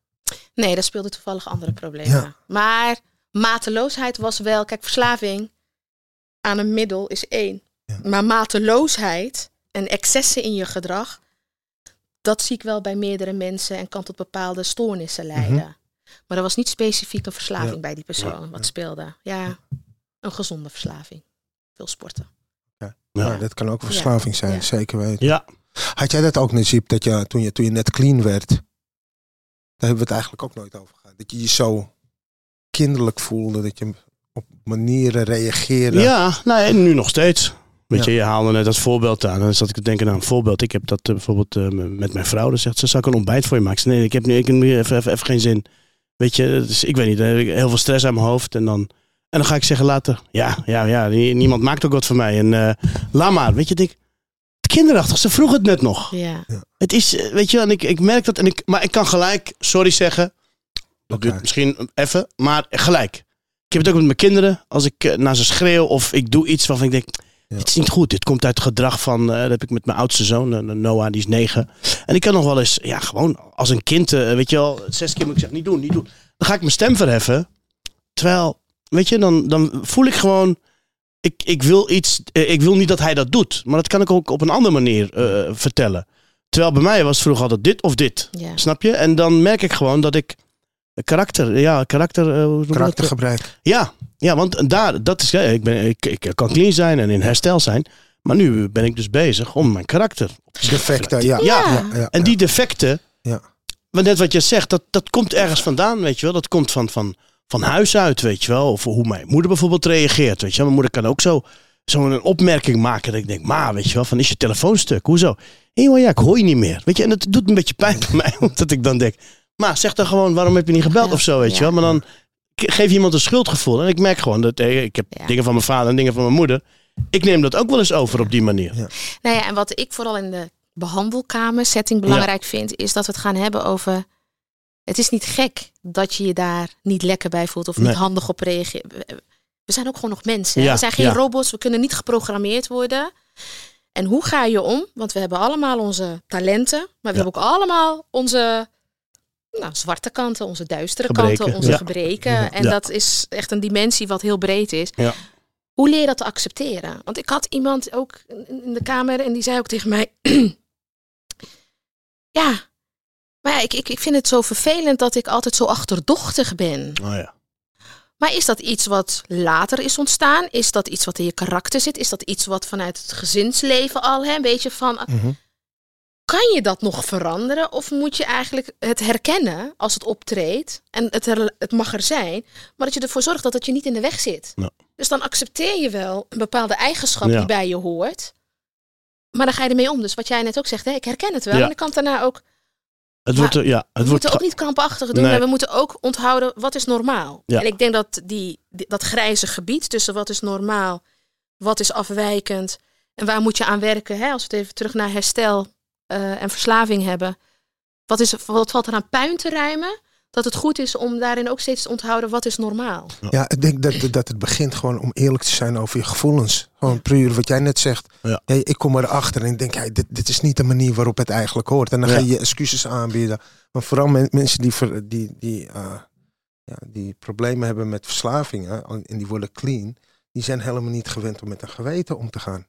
Nee, daar speelde toevallig andere problemen. Ja. Maar mateloosheid was wel, kijk, verslaving aan een middel is één. Ja. Maar mateloosheid en excessen in je gedrag, dat zie ik wel bij meerdere mensen en kan tot bepaalde stoornissen leiden. Maar er was niet specifiek een verslaving. Ja. bij die persoon Ja. wat speelde. Ja, een gezonde verslaving. Veel sporten. Ja. Ja. dat kan ook verslaving zijn, Ja. zeker weten. Ja, Had jij dat ook, Najib, dat je toen, je toen je net clean werd, daar hebben we het eigenlijk ook nooit over gehad. Dat je je zo kinderlijk voelde, dat je op manieren reageerde. ja nou, en nu nog steeds. Weet Ja. je, je haalde net dat voorbeeld aan. En dan zat ik te denken aan een voorbeeld. Ik heb dat eh, bijvoorbeeld eh, met mijn vrouw. Dan zegt ze, zal ik een ontbijt voor je maken? Zeg, nee, ik heb nu, ik heb nu even, even, even geen zin. Weet je, dus ik weet niet, dan heb ik heel veel stress aan mijn hoofd. En dan En dan ga ik zeggen later, ja, ja, ja, nie- niemand maakt ook wat van mij. En eh laat maar, weet je, ik, kinderachtig, ze vroeg het net nog. Ja. Het is, eh, weet je, en ik, ik merk dat, en ik, maar ik kan gelijk sorry zeggen. Dat duurt misschien even, maar gelijk. Ik heb het ook met mijn kinderen. Als ik eh, naar ze schreeuw of ik doe iets waarvan ik denk. Dit is niet goed. Dit komt uit het gedrag van, eh, dat heb ik met mijn oudste zoon, eh, Noah, die is negen. En ik kan nog wel eens, ja, gewoon als een kind, eh, weet je wel, zes keer moet ik zeggen, niet doen, niet doen. Dan ga ik mijn stem verheffen. Terwijl, weet je, dan, dan voel ik gewoon, ik, ik wil iets, ik wil niet dat hij dat doet. Maar dat kan ik ook op een andere manier eh, vertellen. Terwijl bij mij was het vroeger altijd dit of dit. Ja. Snap je? En dan merk ik gewoon dat ik karakter, ja, karakter, eh? Karaktergebrek. Ja, ja, want daar, dat is, ja, ik, ben, ik, ik kan clean zijn en in herstel zijn. Maar nu ben ik dus bezig om mijn karakter. Defecten, ja. Ja. ja, ja, En die defecten, Ja. maar net wat je zegt, dat, dat komt ergens vandaan, weet je wel. Dat komt van, van, van huis uit, weet je wel. Of hoe mijn moeder bijvoorbeeld reageert, weet je wel. Mijn moeder kan ook zo zo'n opmerking maken dat ik denk, ma, weet je wel, van is je telefoon stuk? Hoezo? Hé, maar ja, ik hoor je niet meer. Weet je, en dat doet een beetje pijn bij mij, omdat ik dan denk, ma, zeg dan gewoon, waarom heb je niet gebeld Ja. of zo, weet je wel. Maar dan geef je iemand een schuldgevoel. En ik merk gewoon dat, hé, ik heb Ja. dingen van mijn vader en dingen van mijn moeder. Ik neem dat ook wel eens over op die manier. Ja. Nou ja, en wat ik vooral in de behandelkamer setting belangrijk vind, is dat we het gaan hebben over. Het is niet gek dat je je daar niet lekker bij voelt of Nee. niet handig op reageert. We- zijn ook gewoon nog mensen. Ja, we zijn geen ja. robots, we kunnen niet geprogrammeerd worden. En hoe ga je om? Want we hebben allemaal onze talenten, maar we Ja. hebben ook allemaal onze nou, zwarte kanten, onze duistere Gebreken, kanten, onze ja. gebreken. Ja. En dat is echt een dimensie wat heel breed is. Hoe leer je dat te accepteren? Want ik had iemand ook in de kamer en die zei ook tegen mij: Ja, maar ik, ik, ik vind het zo vervelend dat ik altijd zo achterdochtig ben. Oh ja. Maar is dat iets wat later is ontstaan? Is dat iets wat in je karakter zit? Is dat iets wat vanuit het gezinsleven al, hè, een beetje van, Mhm. Kan je dat nog veranderen? Of moet je eigenlijk het herkennen als het optreedt? En het, er, het mag er zijn, maar dat je ervoor zorgt dat het je niet in de weg zit. Ja. Dus dan accepteer je wel een bepaalde eigenschap Ja. die bij je hoort. Maar dan ga je ermee om. Dus wat jij net ook zegt, hè, ik herken het wel. Ja. En ik kan het daarna ook. Het wordt, eh, ja, het We wordt moeten ook niet krampachtig doen. Nee. En we moeten ook onthouden wat is normaal. En ik denk dat die, die- dat grijze gebied tussen wat is normaal, wat is afwijkend en waar moet je aan werken. Hè, als we het even terug naar herstel eh, en verslaving hebben. Wat, is, wat valt er aan puin te ruimen? Dat het goed is om daarin ook steeds te onthouden wat is normaal. Ja, ik denk dat, dat het begint gewoon om eerlijk te zijn over je gevoelens. Gewoon puur wat jij net zegt. Ja. Hey, ik kom erachter en ik denk, hey, dit, dit is niet de manier waarop het eigenlijk hoort. En dan ga je excuses aanbieden. Maar vooral men- mensen die, ver- die, die, eh, ja, die problemen hebben met verslavingen en die worden clean, die zijn helemaal niet gewend om met een geweten om te gaan.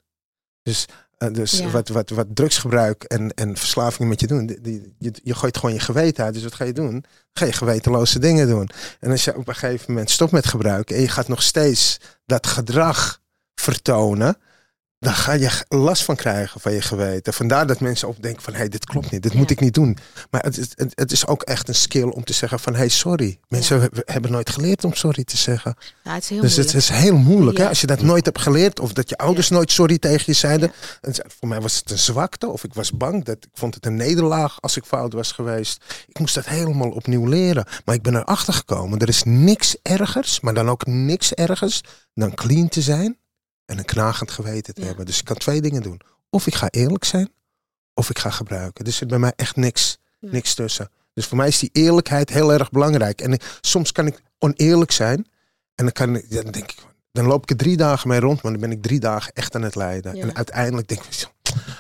Dus, eh, dus Ja. wat, wat, wat drugsgebruik en, en verslavingen met je doen, die, die- je, je gooit gewoon je geweten uit. Dus wat ga je doen? Ga je gewetenloze dingen doen. En als je op een gegeven moment stopt met gebruiken en je gaat nog steeds dat gedrag vertonen, dan ga je last van krijgen van je geweten. Vandaar dat mensen ook denken van, hé, hey, dit klopt niet, dit Ja. moet ik niet doen. Maar het, is- het, het is ook echt een skill om te zeggen van, hé, hey, sorry. Mensen he- hebben nooit geleerd om sorry te zeggen. Het is heel dus het is heel moeilijk, hè? Als je dat nooit hebt geleerd, of dat je ouders nooit sorry tegen je zeiden. En ze- Voor mij was het een zwakte, of ik was bang. Dat, ik vond het een nederlaag als ik fout was geweest. Ik moest dat helemaal opnieuw leren. Maar ik ben erachter gekomen, er is niks ergers, maar dan ook niks ergers, dan clean te zijn en een knagend geweten te Ja. hebben. Dus ik kan twee dingen doen. Of ik ga eerlijk zijn, of ik ga gebruiken. Dus er zit bij mij echt niks, niks tussen. Dus voor mij is die eerlijkheid heel erg belangrijk. En ik- soms kan ik oneerlijk zijn. En dan, kan ik, dan denk ik, dan loop ik er drie dagen mee rond, maar dan ben ik drie dagen echt aan het lijden. Ja. En uiteindelijk denk ik,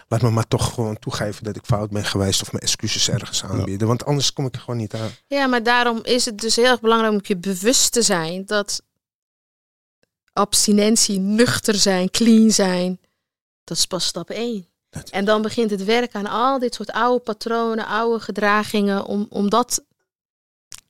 laat me maar toch gewoon toegeven dat ik fout ben geweest of mijn excuses ergens aanbieden. Want anders kom ik er gewoon niet aan. Ja, maar daarom is het dus heel erg belangrijk om je bewust te zijn dat abstinentie, nuchter zijn, clean zijn, dat is pas stap één. En dan begint het werk aan al dit soort oude patronen, oude gedragingen, om, om dat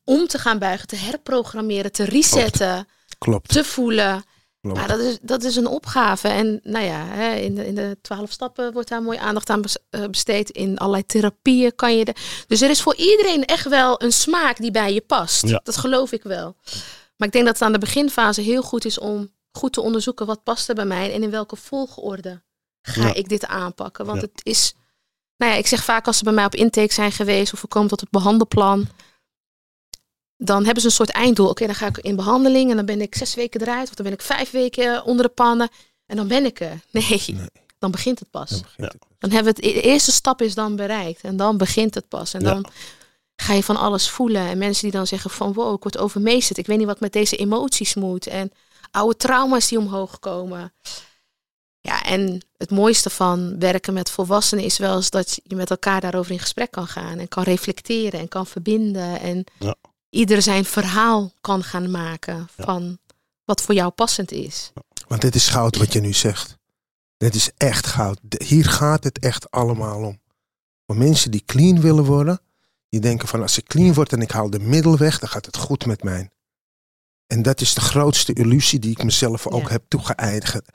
om te gaan buigen, te herprogrammeren, te resetten, Klopt. te voelen. klopt. Maar dat is, dat is een opgave. En nou ja, hè, in, de, in de twaalf stappen wordt daar mooi aandacht aan eh, besteed. In allerlei therapieën kan je... De... Dus er is voor iedereen echt wel een smaak die bij je past. Ja. Dat geloof ik wel. Maar ik denk dat het aan de beginfase heel goed is om goed te onderzoeken wat past er bij mij en in welke volgorde ga Ja. ik dit aanpakken. Want Ja. het is, nou ja, ik zeg vaak als ze bij mij op intake zijn geweest of we komen tot het behandelplan. dan hebben ze een soort einddoel. Oké, dan ga ik in behandeling en dan ben ik zes weken eruit. Of dan ben ik vijf weken onder de pannen. En dan ben ik er. Nee, Nee. dan begint het pas. Dan begint het. Dan hebben we het, de eerste stap is dan bereikt. En dan begint het pas. En Ja. dan ga je van alles voelen. En mensen die dan zeggen van wow, ik word overmeesterd. Ik weet niet wat met deze emoties moet. En oude trauma's die omhoog komen. Ja, en het mooiste van werken met volwassenen is wel eens dat je met elkaar daarover in gesprek kan gaan. En kan reflecteren en kan verbinden. En Ja. ieder zijn verhaal kan gaan maken Ja. van wat voor jou passend is. Want dit is goud wat je nu zegt. Dit is echt goud. Hier gaat het echt allemaal om. Voor mensen die clean willen worden, die denken van als ik clean word en ik haal de middel weg, dan gaat het goed met mij. En dat is de grootste illusie die ik mezelf ook Ja. heb toegeëigend,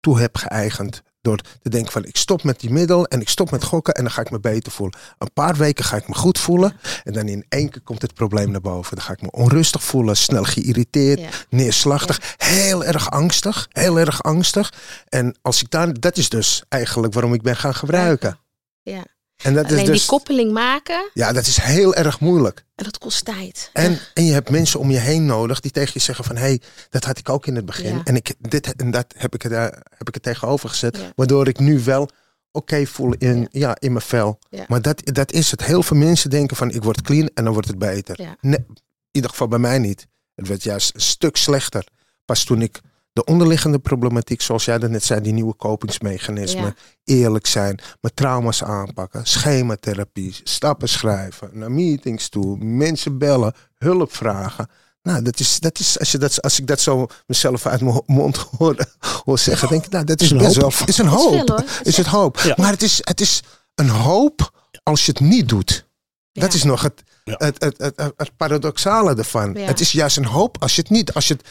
toe heb geëigend. Door te denken van ik stop met die middel en ik stop met gokken en dan ga ik me beter voelen. Een paar weken ga ik me goed voelen en dan in één keer komt het probleem naar boven. Dan ga ik me onrustig voelen, snel geïrriteerd, Ja. neerslachtig, heel erg angstig, heel erg angstig. En als ik daar, dat is dus eigenlijk waarom ik ben gaan gebruiken. Ja. En dat Alleen is dus, die koppeling maken, ja, dat is heel erg moeilijk. en dat kost tijd. En, en je hebt mensen om je heen nodig die tegen je zeggen van... hé, hey, dat had ik ook in het begin. Ja. En, ik, dit, en dat heb ik, er, eh, heb ik er tegenover gezet. Ja. Waardoor ik nu wel oké voel in, Ja. ja. in mijn vel. Maar dat, dat is het. Heel veel mensen denken van ik word clean en dan wordt het beter. Nee, in ieder geval bij mij niet. Het werd juist een stuk slechter. Pas toen ik de onderliggende problematiek, zoals jij dat net zei, die nieuwe kopingsmechanismen, Ja. eerlijk zijn, mijn trauma's aanpakken, schematherapie, stappen schrijven, naar meetings toe, mensen bellen, hulp vragen. Nou, dat is, dat is als, je dat, als ik dat zo mezelf uit mijn mond hoor, hoor zeggen, denk ik, nou, dat is, best hoop. wel is een Dat is hoop. veel, hoor. Dat Is het hoop. Ja. Maar het is, het is een hoop als je het niet doet. Dat is nog het, Ja. het, het, het, het, het paradoxale ervan. Ja. Het is juist een hoop als je het niet. Als je het,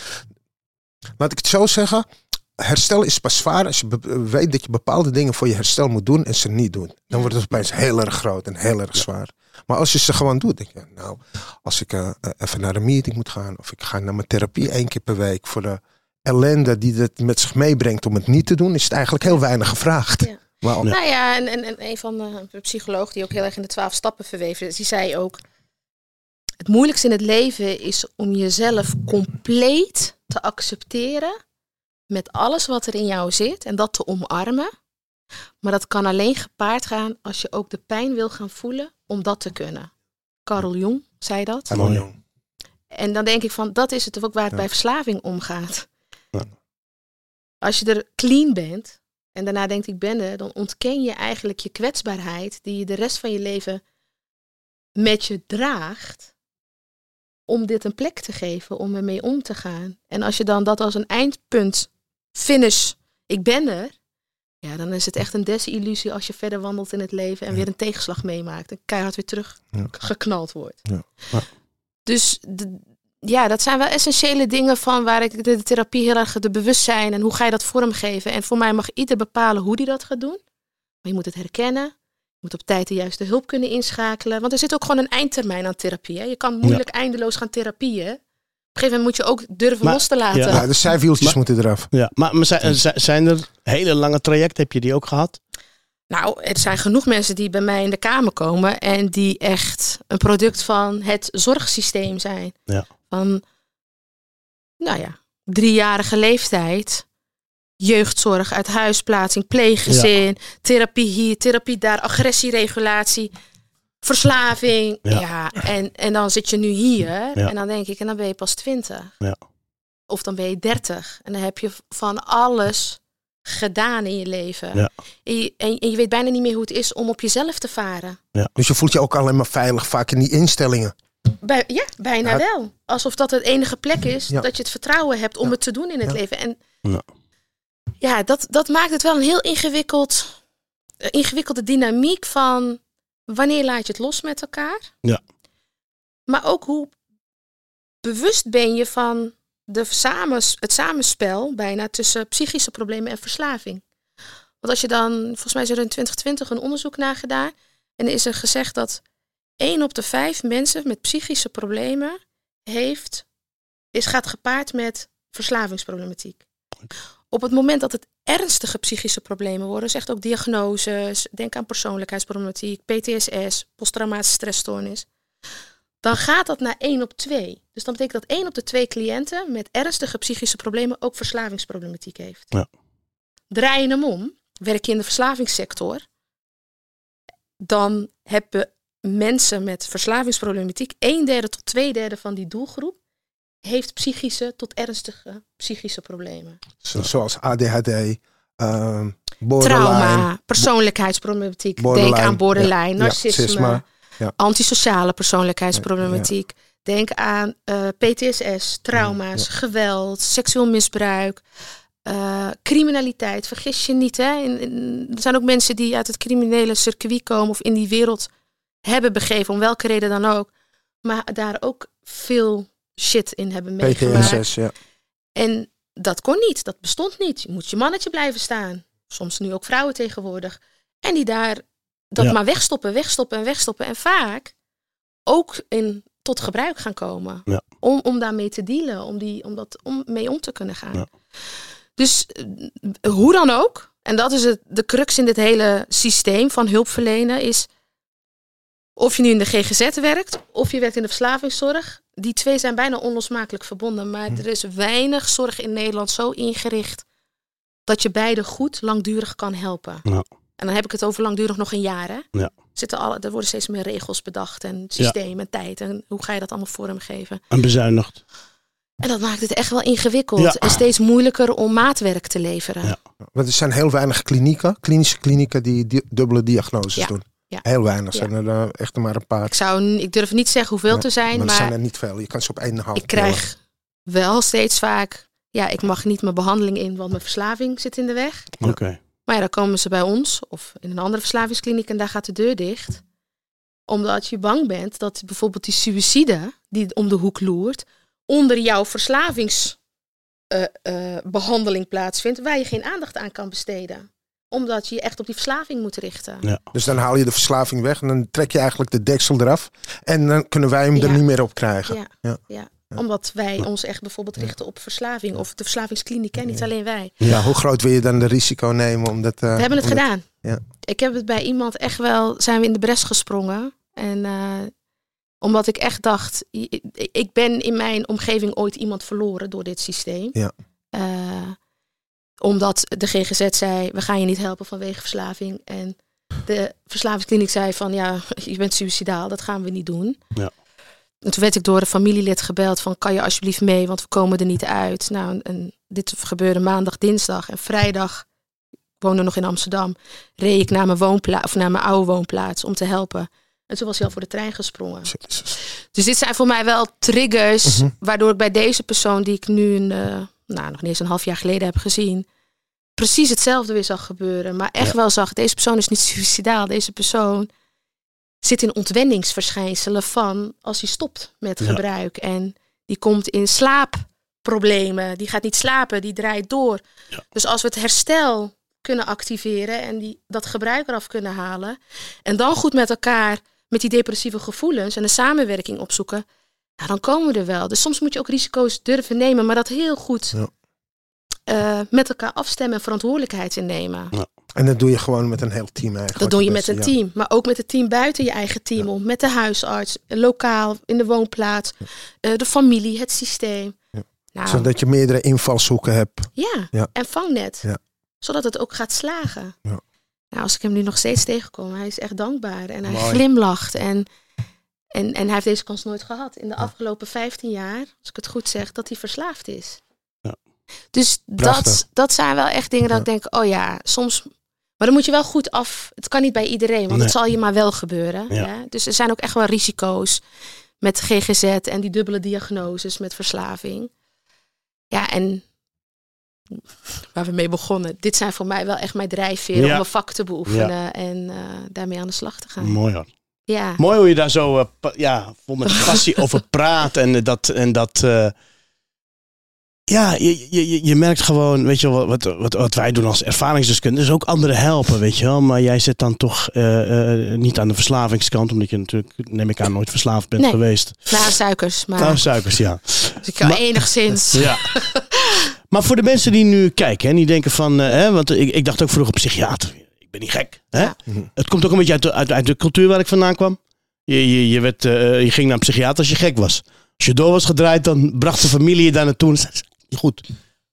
laat ik het zo zeggen. Herstel is pas zwaar als je weet dat je bepaalde dingen voor je herstel moet doen en ze niet doen. Dan wordt het opeens heel erg groot en heel erg zwaar. Maar als je ze gewoon doet, denk je, nou, als ik eh, eh, even naar een meeting moet gaan of ik ga naar mijn therapie één keer per week voor de ellende die het met zich meebrengt om het niet te doen, is het eigenlijk heel weinig gevraagd. Ja. Nou ja, en, en, en een van de, de psychologen die ook heel erg in de twaalf stappen verweven is, die zei ook: Het moeilijkste in het leven is om jezelf compleet te accepteren met alles wat er in jou zit en dat te omarmen. Maar dat kan alleen gepaard gaan als je ook de pijn wil gaan voelen om dat te kunnen. Carl Jung zei dat. Mooi. jong. En dan denk ik van, dat is het ook waar het Ja. bij verslaving om gaat. Ja. Als je er clean bent en daarna denkt ik ben er, dan ontken je eigenlijk je kwetsbaarheid die je de rest van je leven met je draagt. Om dit een plek te geven, om ermee om te gaan. En als je dan dat als een eindpunt, finish, ik ben er. Ja, dan is het echt een desillusie als je verder wandelt in het leven en Ja. weer een tegenslag meemaakt. En keihard weer terug Ja. geknald wordt. Ja. Dus de- ja, dat zijn wel essentiële dingen van waar ik de, de therapie heel erg de bewustzijn en hoe ga je dat vormgeven. En voor mij mag ieder bepalen hoe die dat gaat doen. Maar je moet het herkennen. Je moet op tijd de juiste hulp kunnen inschakelen. Want er zit ook gewoon een eindtermijn aan therapie. Hè? Je kan moeilijk eindeloos gaan therapieën. Op een gegeven moment moet je ook durven Maar- los te laten. Ja. Ja, de zijwieltjes Maar- moeten eraf. Ja, maar, maar zijn, zi- zijn er hele lange trajecten? Heb je die ook gehad? Nou, er zijn genoeg mensen die bij mij in de kamer komen en die echt een product van het zorgsysteem zijn. Ja. Van, nou ja, driejarige leeftijd, jeugdzorg, uit huisplaatsing, pleeggezin, therapie hier, therapie daar, agressieregulatie, verslaving. Ja. Ja, en, en dan zit je nu hier Ja. en dan denk ik, en dan ben je pas twintig. Ja. Of dan ben je dertig en dan heb je van alles gedaan in je leven. Ja. En, je, en, en je weet bijna niet meer hoe het is om op jezelf te varen. Dus je voelt je ook alleen maar veilig vaak in die instellingen. Bij, ja, bijna Ja. wel. Alsof dat het enige plek is Ja. dat je het vertrouwen hebt om Ja. het te doen in het Ja. leven. En Ja. dat, dat maakt het wel een heel ingewikkeld, eh, ingewikkelde dynamiek van wanneer laat je het los met elkaar. Ja. Maar ook hoe bewust ben je van de samens, het samenspel bijna tussen psychische problemen en verslaving. Want als je dan, volgens mij is er in 2020 een onderzoek naar gedaan. En er is er gezegd dat één op de vijf mensen met psychische problemen heeft, is, gaat gepaard met verslavingsproblematiek. Op het moment dat het ernstige psychische problemen worden, zegt ook diagnoses, denk aan persoonlijkheidsproblematiek, PTSS, posttraumatische stressstoornis, dan gaat dat naar 1 op 2. Dus dan betekent dat 1 op de 2 cliënten met ernstige psychische problemen ook verslavingsproblematiek heeft. Ja. Draai je hem om, werk je in de verslavingssector, dan hebben mensen met verslavingsproblematiek, een derde tot twee derde van die doelgroep, heeft psychische tot ernstige psychische problemen. Zo- Zoals ADHD, ehm. Trauma, persoonlijkheidsproblematiek, denk aan borderline, ja, narcisme, ja. antisociale persoonlijkheidsproblematiek. Denk aan eh, PTSS, trauma's, geweld, seksueel misbruik, eh, criminaliteit. Vergis je niet, hè? In- in- er zijn ook mensen die uit het criminele circuit komen of in die wereld hebben begeven, om welke reden dan ook, maar daar ook veel shit in hebben meegemaakt. PTSS, ja. En dat kon niet, dat bestond niet. Je moet je mannetje blijven staan. Soms nu ook vrouwen tegenwoordig. En die daar dat Ja. maar wegstoppen, wegstoppen en wegstoppen. En vaak ook in, tot gebruik gaan komen. Ja. Om, om daarmee te dealen, om, die, om, dat, om mee om te kunnen gaan. Ja. Dus eh, hoe dan ook, en dat is het, de crux in dit hele systeem van hulpverlenen, is of je nu in de GGZ werkt of je werkt in de verslavingszorg. Die twee zijn bijna onlosmakelijk verbonden. Maar er is weinig zorg in Nederland zo ingericht dat je beide goed langdurig kan helpen. Ja. En dan heb ik het over langdurig nog een jaar. Hè? Ja. Zitten alle, er worden steeds meer regels bedacht en systeem en tijd. En hoe ga je dat allemaal vormgeven? En bezuinigd. En dat maakt het echt wel ingewikkeld. Ja. En steeds moeilijker om maatwerk te leveren. Ja. Want er zijn heel weinig klinieken, klinische klinieken die di- dubbele diagnoses Ja. doen. Ja. Heel weinig, Ja. zijn er eh, echt maar een paar. Ik, zou, ik durf niet zeggen hoeveel Nee, te zijn, maar er maar zijn er niet veel. Je kan ze op één hand ik krijg wel steeds vaak... Ja, ik mag niet mijn behandeling in, want mijn verslaving zit in de weg. Oké. Maar ja, dan komen ze bij ons of in een andere verslavingskliniek en daar gaat de deur dicht. Omdat je bang bent dat bijvoorbeeld die suïcide die om de hoek loert, onder jouw verslavingsbehandeling plaatsvindt, waar je geen aandacht aan kan besteden. Omdat je je echt op die verslaving moet richten. Dus dan haal je de verslaving weg en dan trek je eigenlijk de deksel eraf. En dan kunnen wij hem er Ja. niet meer op krijgen. Ja. Ja. Ja. Omdat wij ons echt bijvoorbeeld richten op verslaving of de verslavingskliniek, hè? niet alleen wij. Ja, hoe groot wil je dan de risico nemen? Omdat, eh, We hebben het omdat- gedaan. ja. Ik heb het bij iemand echt wel, zijn we in de bres gesprongen. En eh, omdat ik echt dacht, ik ben in mijn omgeving ooit iemand verloren door dit systeem. Ja. Omdat de GGZ zei, we gaan je niet helpen vanwege verslaving. En de verslavingskliniek zei van, ja, je bent suicidaal, dat gaan we niet doen. Ja. En toen werd ik door een familielid gebeld van, kan je alsjeblieft mee, want we komen er niet uit. Nou, en, dit gebeurde maandag, dinsdag en vrijdag. Ik woonde nog in Amsterdam. Reed ik naar mijn woonplaats of naar mijn oude woonplaats om te helpen. En toen was hij al voor de trein gesprongen. Jezus. Dus dit zijn voor mij wel triggers, Mhm. waardoor ik bij deze persoon die ik nu een, eh, nou, nog niet eens een half jaar geleden heb gezien, precies hetzelfde weer zag gebeuren. Maar echt Ja. wel zag, deze persoon is niet suicidaal. Deze persoon zit in ontwenningsverschijnselen van als hij stopt met Ja. gebruik. En die komt in slaapproblemen. Die gaat niet slapen, die draait door. Ja. Dus als we het herstel kunnen activeren en die, dat gebruik eraf kunnen halen. En dan goed met elkaar met die depressieve gevoelens en de samenwerking opzoeken. Nou, dan komen we er wel. Dus soms moet je ook risico's durven nemen, maar dat heel goed Ja. eh, met elkaar afstemmen en verantwoordelijkheid innemen. En dat doe je gewoon met een heel team eigenlijk. Dat doe je met beste, een ja. team, maar ook met het team buiten je eigen team om. Met de huisarts, lokaal, in de woonplaats, eh, de familie, het systeem. Ja. Nou, Zodat je meerdere invalshoeken hebt. ja. Ja. en vangnet. Ja. Zodat het ook gaat slagen. Ja. Nou, als ik hem nu nog steeds tegenkom, hij is echt dankbaar en hij Mooi. glimlacht. En, en, en hij heeft deze kans nooit gehad. In de afgelopen 15 jaar, als ik het goed zeg, dat hij verslaafd is. Ja. Dus Prachtig. dat, dat zijn wel echt dingen dat ik denk, oh ja, soms... Maar dan moet je wel goed af. Het kan niet bij iedereen, want Nee. het zal je maar wel gebeuren. Ja. Dus er zijn ook echt wel risico's met GGZ en die dubbele diagnoses met verslaving. Ja, en waar we mee begonnen. Dit zijn voor mij wel echt mijn drijfveren Ja. om een vak te beoefenen en eh, daarmee aan de slag te gaan. Mooi hoor. Ja, Mooi hoe je daar zo eh, ja, vol met passie over praat. En eh, dat. En dat eh, ja, je, je, je- merkt gewoon, weet je wel, wat, wat, wat wij doen als ervaringsdeskundigen, is ook anderen helpen, weet je wel. Maar jij zit dan toch niet aan de verslavingskant, omdat je natuurlijk, neem ik aan, nooit verslaafd bent Nee. geweest. na suikers, maar Nou, suikers, ja. dus ik maar- enigszins. Ja. maar voor de mensen die nu kijken en die denken van, hè, want ik, ik dacht ook vroeger psychiater. Ik ben niet gek. Hè? Ja. Mhm. Het komt ook een beetje uit de, uit, uit de cultuur waar ik vandaan kwam. Je, je, je, werd, eh, je ging naar een psychiater als je gek was. Als je door was gedraaid, dan bracht de familie je daar naartoe. Goed.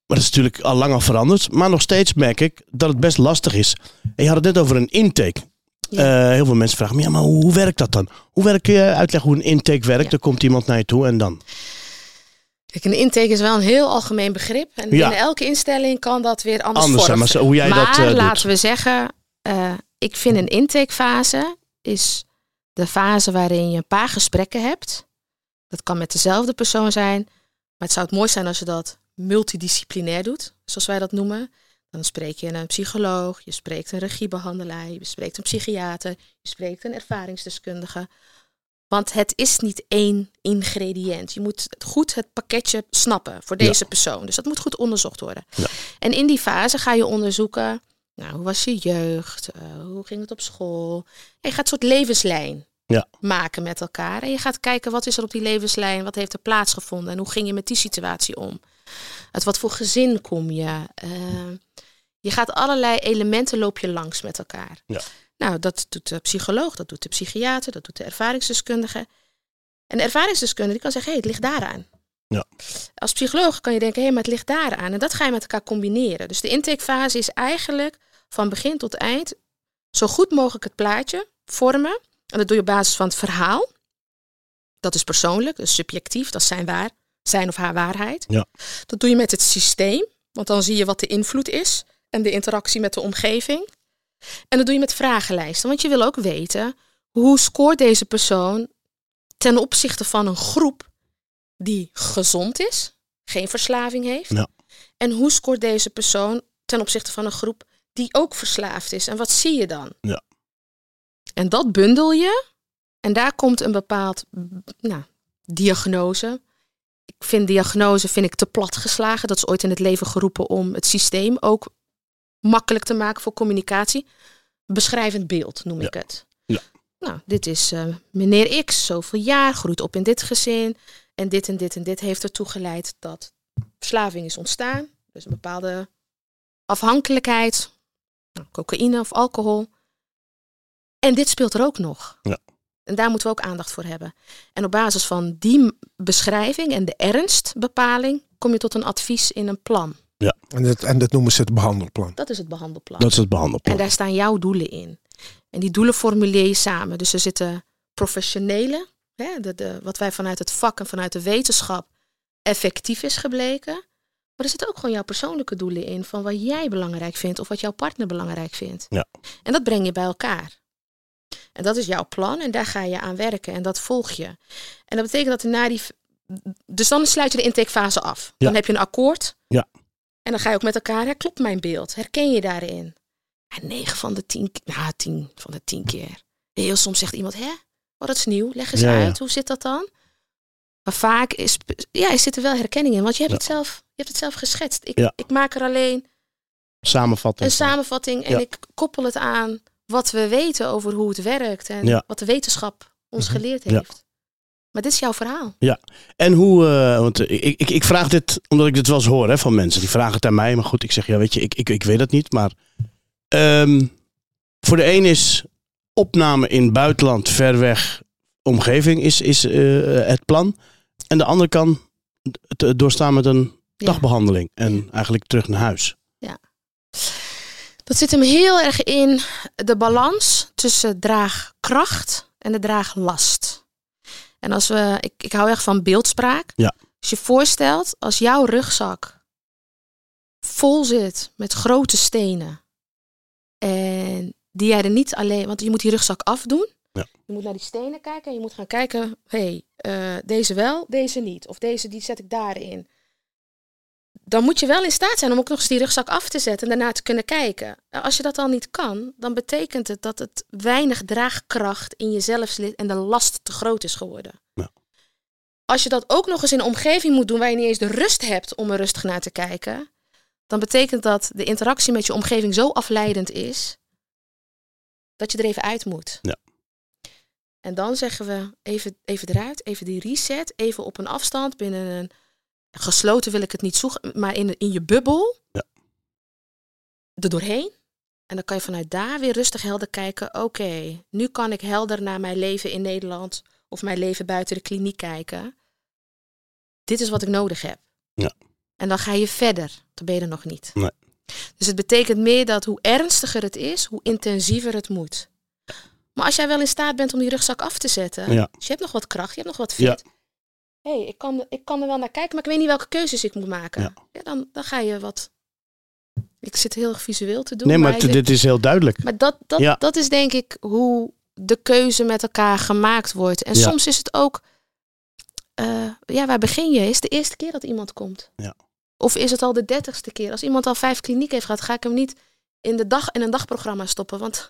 Maar dat is natuurlijk al lang al veranderd. Maar nog steeds merk ik dat het best lastig is. En je had het net over een intake. Ja. Eh, heel veel mensen vragen me, ja, maar hoe, hoe werkt dat dan? Hoe werkt, kun je uitleggen hoe een intake werkt? Ja. Er komt iemand naar je toe en dan? Kijk, een intake is wel een heel algemeen begrip. En Ja. binnen elke instelling kan dat weer anders, Anders, vormen. maar zo- hoe jij maar dat eh, laten doet. we zeggen, eh, ik vind een intakefase is de fase waarin je een paar gesprekken hebt. Dat kan met dezelfde persoon zijn. Maar het zou het mooi zijn als je dat multidisciplinair doet, zoals wij dat noemen. Dan spreek je een psycholoog, je spreekt een regiebehandelaar, je spreekt een psychiater, je spreekt een ervaringsdeskundige. Want het is niet één ingrediënt. Je moet goed het pakketje snappen voor Ja. deze persoon. Dus dat moet goed onderzocht worden. Ja. En in die fase ga je onderzoeken, nou, hoe was je jeugd? Eh, hoe ging het op school? En je gaat een soort levenslijn Ja. maken met elkaar. En je gaat kijken, wat is er op die levenslijn? Wat heeft er plaatsgevonden? En hoe ging je met die situatie om? Uit wat voor gezin kom je? Eh, je gaat allerlei elementen loop je langs met elkaar. Ja. Nou, dat doet de psycholoog, dat doet de psychiater, dat doet de ervaringsdeskundige. En de ervaringsdeskundige die kan zeggen, hé, hey, het ligt daaraan. Ja. Als psycholoog kan je denken, hé, hey, maar het ligt daaraan. En dat ga je met elkaar combineren. Dus de intakefase is eigenlijk van begin tot eind zo goed mogelijk het plaatje vormen. En dat doe je op basis van het verhaal. Dat is persoonlijk, is subjectief, dat is zijn, waar, zijn of haar waarheid. Ja. Dat doe je met het systeem, want dan zie je wat de invloed is en de interactie met de omgeving. En dat doe je met vragenlijsten, want je wil ook weten hoe scoort deze persoon ten opzichte van een groep die gezond is, geen verslaving heeft. Ja. En hoe scoort deze persoon ten opzichte van een groep die ook verslaafd is? En wat zie je dan? Ja. En dat bundel je en daar komt een bepaald nou, diagnose. Ik vind diagnose vind ik te plat geslagen. Dat is ooit in het leven geroepen om het systeem ook makkelijk te maken voor communicatie. Beschrijvend beeld noem Ja. ik het. Ja. Nou, dit is eh, meneer X, zoveel jaar, groeit op in dit gezin. En dit en dit en dit heeft ertoe geleid dat verslaving is ontstaan. Dus een bepaalde afhankelijkheid, nou, cocaïne of alcohol. En dit speelt er ook nog. Ja. En daar moeten we ook aandacht voor hebben. En op basis van die beschrijving en de ernstbepaling kom je tot een advies in een plan. En dat, en dat noemen ze het behandelplan. Dat is het behandelplan. Dat is het behandelplan. En daar staan jouw doelen in. En die doelen formuleer je samen. Dus er zitten professionele, hè, de, de, wat wij vanuit het vak en vanuit de wetenschap effectief is gebleken. Maar er zitten ook gewoon jouw persoonlijke doelen in van wat jij belangrijk vindt of wat jouw partner belangrijk vindt. Ja. En dat breng je bij elkaar. En dat is jouw plan en daar ga je aan werken en dat volg je. En dat betekent dat er na die. Dus dan sluit je de intakefase af. Ja. Dan heb je een akkoord. Ja. En dan ga je ook met elkaar, hè, klopt mijn beeld? Herken je daarin? En 9 van de 10, nou 10 van de 10 keer. Heel soms zegt iemand, hè, oh, dat is nieuw, leg eens Ja, ja. uit, hoe zit dat dan? Maar vaak is, ja, er zit er wel herkenning in, want je hebt, Ja. het, zelf, je hebt het zelf geschetst. Ik, Ja. ik maak er alleen Samenvatting. een samenvatting en Ja. ik koppel het aan wat we weten over hoe het werkt en Ja. wat de wetenschap ons Mhm. geleerd Ja. heeft. Maar dit is jouw verhaal. En hoe, eh, want eh, ik, ik, ik vraag dit omdat ik dit wel eens hoor hè, van mensen. Die vragen het aan mij. Maar goed, ik zeg, ja weet je, ik, ik, ik weet het niet. Maar ehm, voor de een is opname in buitenland, ver weg, omgeving is, is eh, het plan. En de ander kan het doorstaan met een Ja. dagbehandeling. En eigenlijk terug naar huis. Dat zit hem heel erg in de balans tussen draagkracht en de draaglast. En als we, ik, ik hou echt van beeldspraak. Ja. Als je voorstelt, als jouw rugzak vol zit met grote stenen. En die jij er niet alleen, want je moet die rugzak afdoen. Ja. Je moet naar die stenen kijken en je moet gaan kijken, hé, hey, deze wel, deze niet. Of deze, die zet ik daarin. Dan moet je wel in staat zijn om ook nog eens die rugzak af te zetten en daarna te kunnen kijken. Nou, Als je dat al niet kan, dan betekent het dat het weinig draagkracht in jezelf zit en de last te groot is geworden. Ja. Als je dat ook nog eens in een omgeving moet doen waar je niet eens de rust hebt om er rustig naar te kijken, dan betekent dat de interactie met je omgeving zo afleidend is dat je er even uit moet. Ja. En dan zeggen we even, even eruit, even die reset, even op een afstand binnen een gesloten wil ik het niet zoeken, maar in, in je bubbel. Ja. Er doorheen. En dan kan je vanuit daar weer rustig helder kijken. Oké, nu kan ik helder naar mijn leven in Nederland of mijn leven buiten de kliniek kijken. Dit is wat ik nodig heb. Ja. En dan ga je verder. Dan ben je er nog niet. Nee. Dus het betekent meer dat hoe ernstiger het is, hoe intensiever het moet. Maar als jij wel in staat bent om die rugzak af te zetten, Ja. dus je hebt nog wat kracht, je hebt nog wat Ja. fit. hey, ik, kan, ik kan er wel naar kijken, maar ik weet niet welke keuzes ik moet maken. Ja. Ja, dan, dan ga je wat. Ik zit heel erg visueel te doen. Nee, maar dit is heel duidelijk. maar dat, dat, Ja. dat is denk ik hoe de keuze met elkaar gemaakt wordt. En Ja. soms is het ook, eh, ja, waar begin je? Is het de eerste keer dat iemand komt? Ja. Of is het al de dertigste keer? Als iemand al vijf klinieken heeft gehad, ga ik hem niet in, de dag, in een dagprogramma stoppen. Want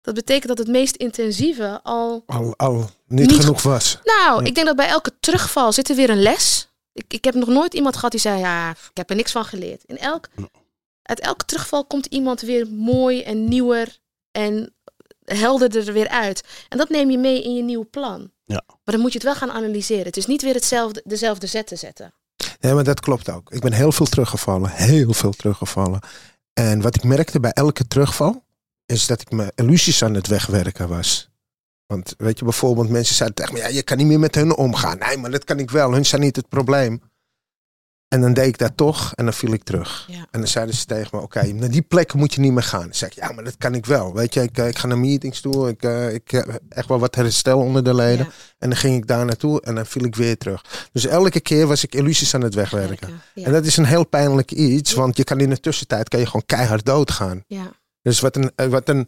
dat betekent dat het meest intensieve al... Al, al niet, Niet genoeg was. Nou, Ja. ik denk dat bij elke terugval zit er weer een les. Ik, ik heb nog nooit iemand gehad die zei, ja, ik heb er niks van geleerd. In elk, uit elke terugval komt iemand weer mooi en nieuwer en helderder er weer uit. En dat neem je mee in je nieuwe plan. Ja. Maar dan moet je het wel gaan analyseren. Het is niet weer hetzelfde, dezelfde zetten zetten. Nee, maar dat klopt ook. Ik ben heel veel teruggevallen. Heel veel teruggevallen. En wat ik merkte bij elke terugval, is dat ik mijn illusies aan het wegwerken was. Want weet je, bijvoorbeeld mensen zeiden tegen me, ja, je kan niet meer met hun omgaan. Nee, maar dat kan ik wel. Hun zijn niet het probleem. En dan deed ik dat toch en dan viel ik terug. Ja. En dan zeiden ze tegen me, oké, naar die plek moet je niet meer gaan. Dan zei ik, ja, maar dat kan ik wel. Weet je, ik, eh, ik ga naar meetings toe. Ik, eh, ik heb echt wel wat herstel onder de leden. Ja, En dan ging ik daar naartoe en dan viel ik weer terug. Dus elke keer was ik illusies aan het wegwerken. Ja. En dat is een heel pijnlijk iets, want je kan in de tussentijd kan je gewoon keihard doodgaan. ja. Dus wat een, eh, wat een,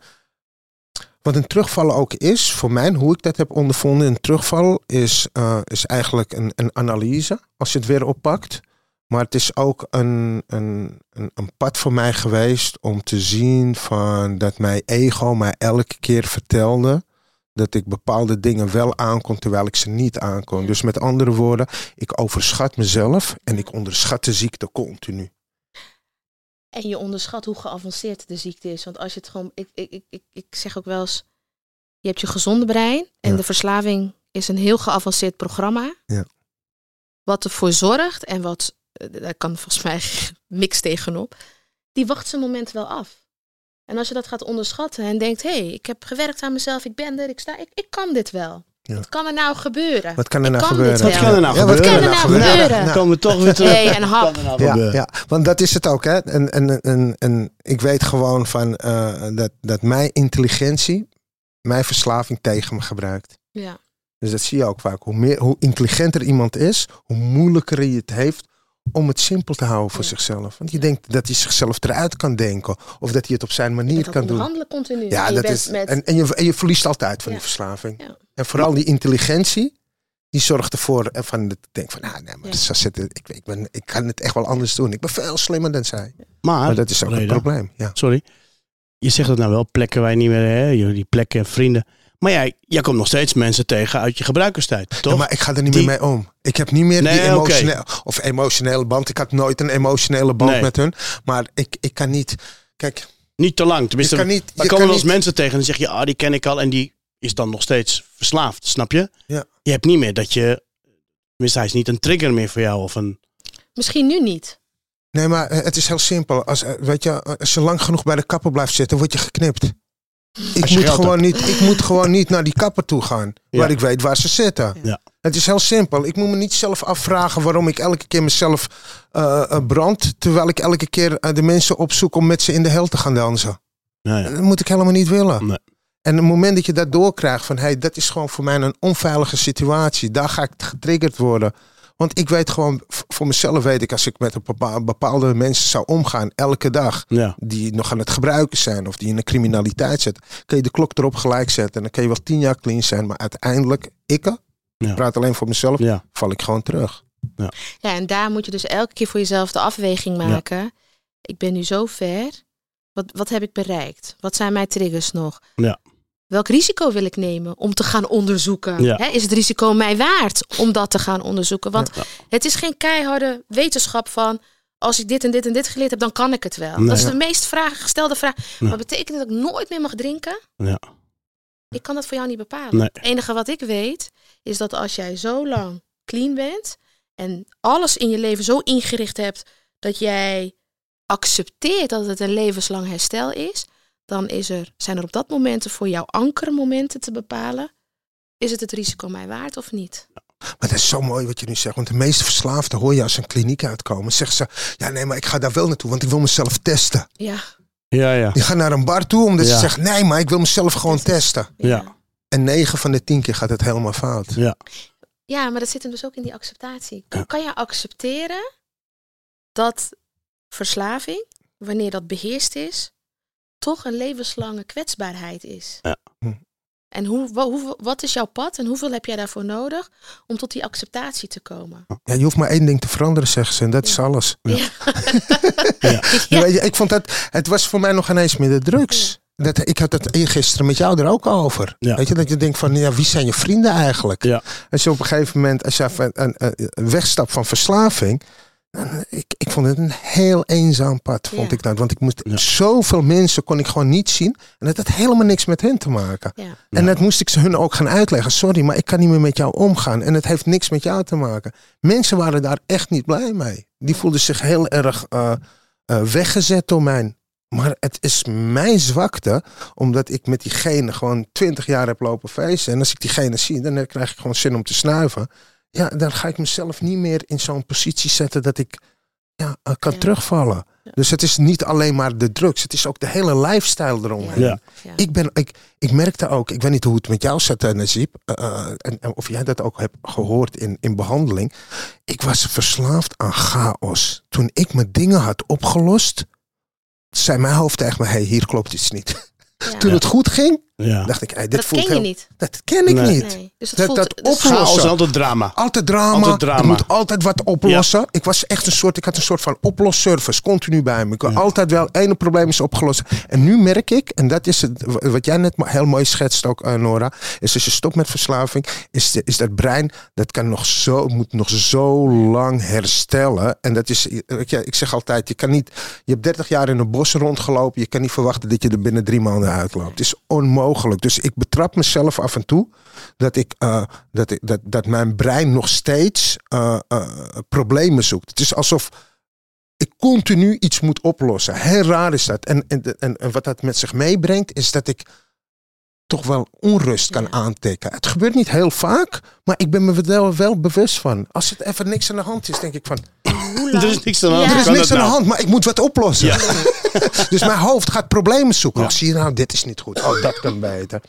wat een terugval ook is, voor mij, hoe ik dat heb ondervonden, een terugval is, eh, is eigenlijk een, een analyse, als je het weer oppakt. Maar het is ook een, een, een, een pad voor mij geweest om te zien van dat mijn ego mij elke keer vertelde dat ik bepaalde dingen wel aankon terwijl ik ze niet aankon. Dus met andere woorden, ik overschat mezelf en ik onderschat de ziekte continu. En je onderschat hoe geavanceerd de ziekte is. Want als je het gewoon. Ik, ik, ik, ik, ik zeg ook wel eens. Je hebt je gezonde brein. En Ja. de verslaving is een heel geavanceerd programma. Ja. Wat ervoor zorgt. En wat. eh, Daar kan volgens mij mix tegenop. Die wacht zijn moment wel af. En als je dat gaat onderschatten en denkt: hé, hey, ik heb gewerkt aan mezelf, ik ben er, ik sta, ik, ik kan dit wel. Ja. Wat kan er nou gebeuren? Wat kan er nou gebeuren? Wat kan er nou wat gebeuren? kan er nou gebeuren? Dan komen we toch weer terug. Hey, en hap. Er nou Ja, want dat is het ook. Hè? En, en, en, en ik weet gewoon van, eh, dat, dat mijn intelligentie mijn verslaving tegen me gebruikt. Ja. Dus dat zie je ook vaak. Hoe, meer, hoe intelligenter iemand is, hoe moeilijker hij het heeft om het simpel te houden voor Ja. zichzelf. Want je denkt dat hij zichzelf eruit kan denken. Of dat hij het op zijn manier kan doen. continu. Ja, En je dat is, met, en, en, je, en je verliest altijd van Ja. die verslaving. Ja. En vooral die intelligentie, die zorgt ervoor eh, van ik denk van, ah, nee, maar ik, ik, ben, ik kan het echt wel anders doen. Ik ben veel slimmer dan zij. Maar, Maar dat is ook het Reda, probleem. Ja. Sorry. Je zegt het nou wel, plekken waar je niet meer, hè, jullie plekken, vrienden. Maar jij, jij komt nog steeds mensen tegen uit je gebruikerstijd, toch? Ja, maar ik ga er niet Die- meer mee om. Ik heb niet meer Nee, die emotionele, of emotionele band. Ik had nooit een emotionele band Nee. met hun. Maar ik, ik kan niet, kijk, Niet te lang. Tenminste, je kan niet, daar je komen kan wel eens niet, mensen tegen en dan zeg je, ah, die ken ik al. En die is dan nog steeds verslaafd, snap je? Ja. Je hebt niet meer dat je, tenminste hij is niet een trigger meer voor jou. Of een, Misschien nu niet. Nee, maar eh, het is heel simpel. Als, eh, weet je, als je lang genoeg bij de kapper blijft zitten, word je geknipt. Ik moet, gewoon niet, ik moet gewoon niet naar die kapper toe gaan. Ja. Waar ik weet waar ze zitten. Ja. Het is heel simpel. Ik moet me niet zelf afvragen waarom ik elke keer mezelf eh, brand. Terwijl ik elke keer eh, de mensen opzoek om met ze in de hel te gaan dansen. nou ja. Dat moet ik helemaal niet willen. Nee. En het moment dat je dat doorkrijgt van hey, dat is gewoon voor mij een onveilige situatie. Daar ga ik getriggerd worden. Want ik weet gewoon, voor mezelf weet ik, als ik met een bepa- bepaalde mensen zou omgaan, elke dag, ja. die nog aan het gebruiken zijn of die in de criminaliteit zitten, kun je de klok erop gelijk zetten. En dan kun je wel tien jaar clean zijn, maar uiteindelijk, ik, Ja. ik praat alleen voor mezelf, ja. val ik gewoon terug. Ja, en daar moet je dus elke keer voor jezelf de afweging maken. Ik ben nu zo ver. Wat, wat heb ik bereikt? Wat zijn mijn triggers nog? Ja. Welk risico wil ik nemen om te gaan onderzoeken? Ja. Is het risico mij waard om dat te gaan onderzoeken? Want Ja. het is geen keiharde wetenschap van... als ik dit en dit en dit geleerd heb, dan kan ik het wel. Nee. Dat is de meest vraag, gestelde vraag. Maar betekent dat ik nooit meer mag drinken? Ja. Ik kan dat voor jou niet bepalen. Nee. Het enige wat ik weet is dat als jij zo lang clean bent en alles in je leven zo ingericht hebt dat jij accepteert dat het een levenslang herstel is, dan is er, zijn er op dat moment voor jou ankermomenten te bepalen. Is het het risico mij waard of niet? Maar dat is zo mooi wat je nu zegt. Want de meeste verslaafden hoor je als een kliniek uitkomen. Zeggen ze, ja nee, maar ik ga daar wel naartoe, want ik wil mezelf testen. Ja. Ja, ja. Die gaan naar een bar toe omdat Ja. ze zeggen, nee, maar ik wil mezelf gewoon testen. Ja. En 9 van de 10 keer gaat het helemaal fout. Ja. Ja, maar dat zit hem dus ook in die acceptatie. Ja. Kan je accepteren dat verslaving, wanneer dat beheerst is, toch een levenslange kwetsbaarheid is? Ja. Hm. En hoe, hoe, wat is jouw pad en hoeveel heb jij daarvoor nodig om tot die acceptatie te komen? Ja, je hoeft maar één ding te veranderen, zeggen ze. En dat is alles. Ja. Ja. Ik vond dat, het was voor mij nog ineens meer de drugs. Dat, ik had het gisteren met jou er ook over. Ja. Weet je, dat je denkt van, ja, wie zijn je vrienden eigenlijk? Ja. Als je op een gegeven moment, als je een, een, een wegstapt van verslaving. Ik, ik vond het een heel eenzaam pad, vond Ja. ik dat. Want ik moest, Ja. zoveel mensen kon ik gewoon niet zien. En dat had helemaal niks met hen te maken. Ja. En dat moest ik ze hun ook gaan uitleggen. Sorry, maar ik kan niet meer met jou omgaan. En het heeft niks met jou te maken. Mensen waren daar echt niet blij mee. Die voelden zich heel erg eh, eh, weggezet door mij. Maar het is mijn zwakte, omdat ik met diegene gewoon twintig jaar heb lopen feesten. En als ik diegene zie, dan krijg ik gewoon zin om te snuiven. Ja, dan ga ik mezelf niet meer in zo'n positie zetten dat ik ja, eh, kan Ja. terugvallen. Ja. Dus het is niet alleen maar de drugs, het is ook de hele lifestyle eromheen. Ja. Ja. Ik, ben, ik, ik merkte ook, ik weet niet hoe het met jou zat, eh, Najib, eh, en, en of jij dat ook hebt gehoord in, in behandeling. Ik was verslaafd aan chaos. Toen ik mijn dingen had opgelost, zei mijn hoofd tegen me, hey, hier klopt iets niet. Ja. Toen het goed ging, Ja. dacht ik, hey, dit dat voelt ken je niet. Dat ken ik Nee. niet. Nee. Dus Dat- voelt, dat dus- oplossen. Altijd drama. Altijd drama. Altijd drama. Ik moet altijd wat oplossen. Ik was echt een soort, ik had een soort van oplosservice continu bij me. Ik Ja. altijd wel, ene probleem is opgelost. En nu merk ik, en dat is het, wat jij net heel mooi schetst ook, eh, Nora, is als je stopt met verslaving, is, de, is dat brein, dat kan nog zo, moet nog zo lang herstellen. En dat is, weet je, ik zeg altijd, je kan niet, je hebt 30 jaar in een bos rondgelopen, je kan niet verwachten dat je er binnen drie maanden uitloopt. Het is onmogelijk. Dus ik betrap mezelf af en toe dat, ik, eh, dat, ik, dat, dat mijn brein nog steeds eh, eh, problemen zoekt. Het is alsof ik continu iets moet oplossen. Heel raar is dat. En, en, en, en wat dat met zich meebrengt, is dat ik toch wel onrust kan Ja. aantikken. Het gebeurt niet heel vaak, maar ik ben me er wel, wel bewust van. Als het even niks aan de hand is, denk ik van... Hoe lang? Er is niks aan de hand. Ja. Er is niks aan de nou? hand, maar ik moet wat oplossen. Ja. dus mijn hoofd gaat problemen zoeken. Ja. Oh, zie je nou, dit is niet goed. Oh, dat kan beter.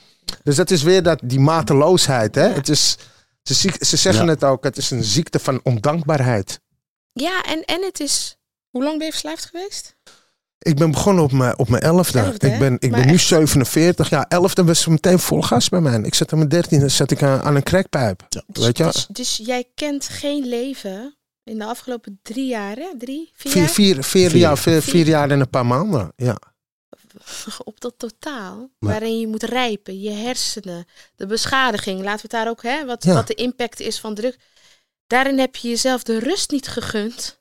Dus dat is weer dat, die mateloosheid. Hè? Ja. Het is, ze, ziek- ze zeggen Ja. het ook, het is een ziekte van ondankbaarheid. Ja, en, en het is... Hoe lang ben je verslaafd geweest? Ik ben begonnen op mijn, op mijn elfde. Ik ben, ik ben nu echt- 47. Ja, elfde was meteen vol gas bij mij. Ik zat aan mijn dertiende zat ik aan, aan een crackpijp. Dus, Weet je? Dus, dus jij kent geen leven in de afgelopen drie jaar, hè? Drie, vier, Vier, jaar? vier, vier, Vier. Jaar, vier, vier Vier. jaar en een paar maanden. Ja. op dat totaal, Maar- waarin je moet rijpen, je hersenen, de beschadiging, laten we het daar ook, hè, wat, Ja. wat de impact is van druk. Daarin heb je jezelf de rust niet gegund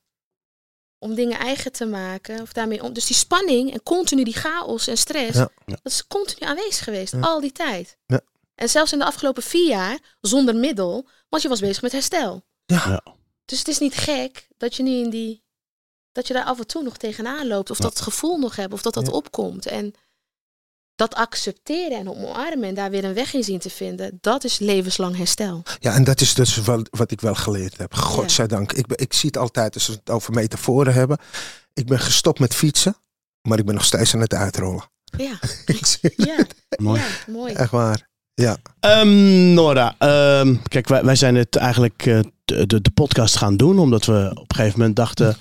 om dingen eigen te maken. Of daarmee om, dus die spanning en continu die chaos en stress, Ja. Ja. dat is continu aanwezig geweest, Ja. al die tijd. Ja. En zelfs in de afgelopen vier jaar, zonder middel, want je was bezig met herstel. Ja. Dus het is niet gek dat je nu in die, dat je daar af en toe nog tegenaan loopt, of Ja. dat gevoel nog hebt, of dat dat Ja. opkomt. En dat accepteren en omarmen en daar weer een weg in zien te vinden, dat is levenslang herstel. Ja, en dat is dus wel, wat ik wel geleerd heb. Godzijdank. Ik, ben, ik zie het altijd als we het over metaforen hebben. Ik ben gestopt met fietsen, maar ik ben nog steeds aan het uitrollen. Ja, Ik zie- ja, Mooi. ja mooi. Echt waar. Ja. Ehm, Nora, ehm, kijk, wij, wij zijn het eigenlijk eh, de, de, podcast gaan doen, omdat we op een gegeven moment dachten.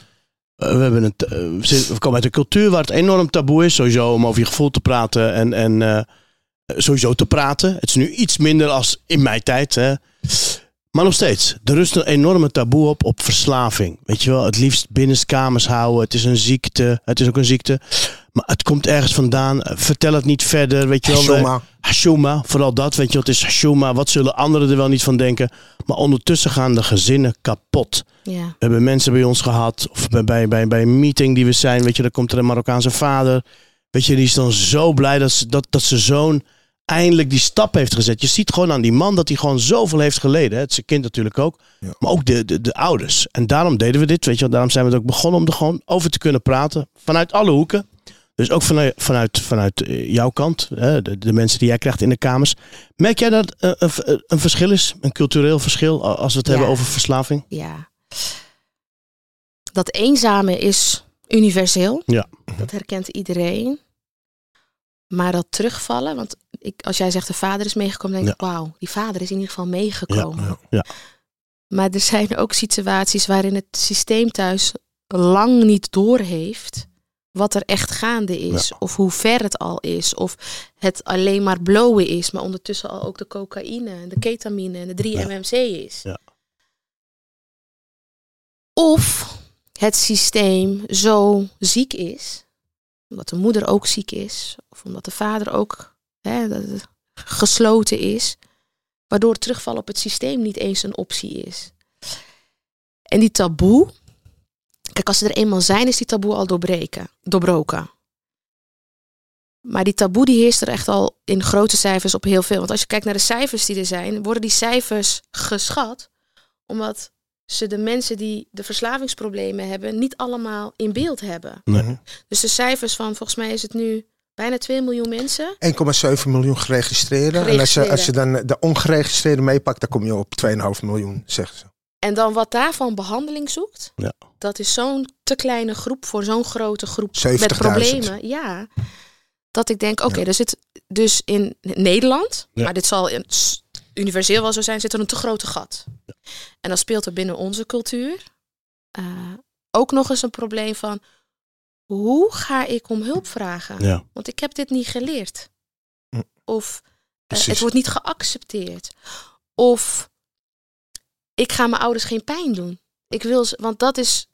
eh, we, hebben het, eh, we komen uit een cultuur waar het enorm taboe is, sowieso om over je gevoel te praten en, en eh, sowieso te praten. Het is nu iets minder als in mijn tijd. Hè. Maar nog steeds, er rust een enorme taboe op op verslaving. Weet je wel, het liefst binnenskamers houden. Het is een ziekte. Het is ook een ziekte. Maar het komt ergens vandaan. Eh, Vertel het niet verder. Weet je wel. We- Shoma. Hashuma, vooral dat, weet je wat is Hashuma? Wat zullen anderen er wel niet van denken? Maar ondertussen gaan de gezinnen kapot. Ja, We hebben mensen bij ons gehad, of bij, bij, bij, bij een meeting die we zijn, weet je, dan komt er een Marokkaanse vader. Weet je, die is dan zo blij dat, ze- dat, dat zijn zoon eindelijk die stap heeft gezet. Je ziet gewoon aan die man dat hij gewoon zoveel heeft geleden. Hè. Het zijn kind natuurlijk ook, Ja. maar ook de, de, de ouders. En daarom deden we dit, weet je wel. Daarom zijn we het ook begonnen om er gewoon over te kunnen praten. Vanuit alle hoeken. Dus ook vanuit, vanuit, vanuit eh, jouw kant, hè, de, de mensen die jij krijgt in de kamers. Merk jij dat eh, een, een, een verschil is, een cultureel verschil, als we het Ja. hebben over verslaving? Ja. Dat eenzame is universeel. Ja. Dat herkent iedereen. Maar dat terugvallen, want ik, als jij zegt de vader is meegekomen, denk ik, wauw, die vader is in ieder geval meegekomen. ja, ja. Maar er zijn ook situaties waarin het systeem thuis lang niet doorheeft wat er echt gaande is. Of hoe ver het al is. Of het alleen maar blowen is, maar ondertussen al ook de cocaïne en de ketamine en de 3-MMC is. Ja. Of het systeem zo ziek is, omdat de moeder ook ziek is, of omdat de vader ook hè, dat het gesloten is, waardoor terugvallen op het systeem niet eens een optie is. En die taboe, kijk, als ze er eenmaal zijn, is die taboe al doorbreken, doorbroken. Maar die taboe die heerst er echt al in grote cijfers op heel veel. Want als je kijkt naar de cijfers die er zijn, worden die cijfers geschat omdat ze de mensen die de verslavingsproblemen hebben niet allemaal in beeld hebben. Nee. Dus de cijfers van, volgens mij is het nu bijna 2 miljoen mensen. 1,7 miljoen geregistreerden. En als je, als je dan de ongeregistreerde meepakt, dan kom je op 2,5 miljoen, zeggen ze. En dan wat daarvan behandeling zoekt, Ja. dat is zo'n te kleine groep voor zo'n grote groep 70.000. met problemen. Ja, dat ik denk, oké, er zit dus in Nederland, Ja. maar dit zal universeel wel zo zijn, zit er een te grote gat. En dan speelt er binnen onze cultuur eh, ook nog eens een probleem van, hoe ga ik om hulp vragen? Ja. Want ik heb dit niet geleerd. Hm. Of eh, het wordt niet geaccepteerd. Of ik ga mijn ouders geen pijn doen. Ik wil want dat is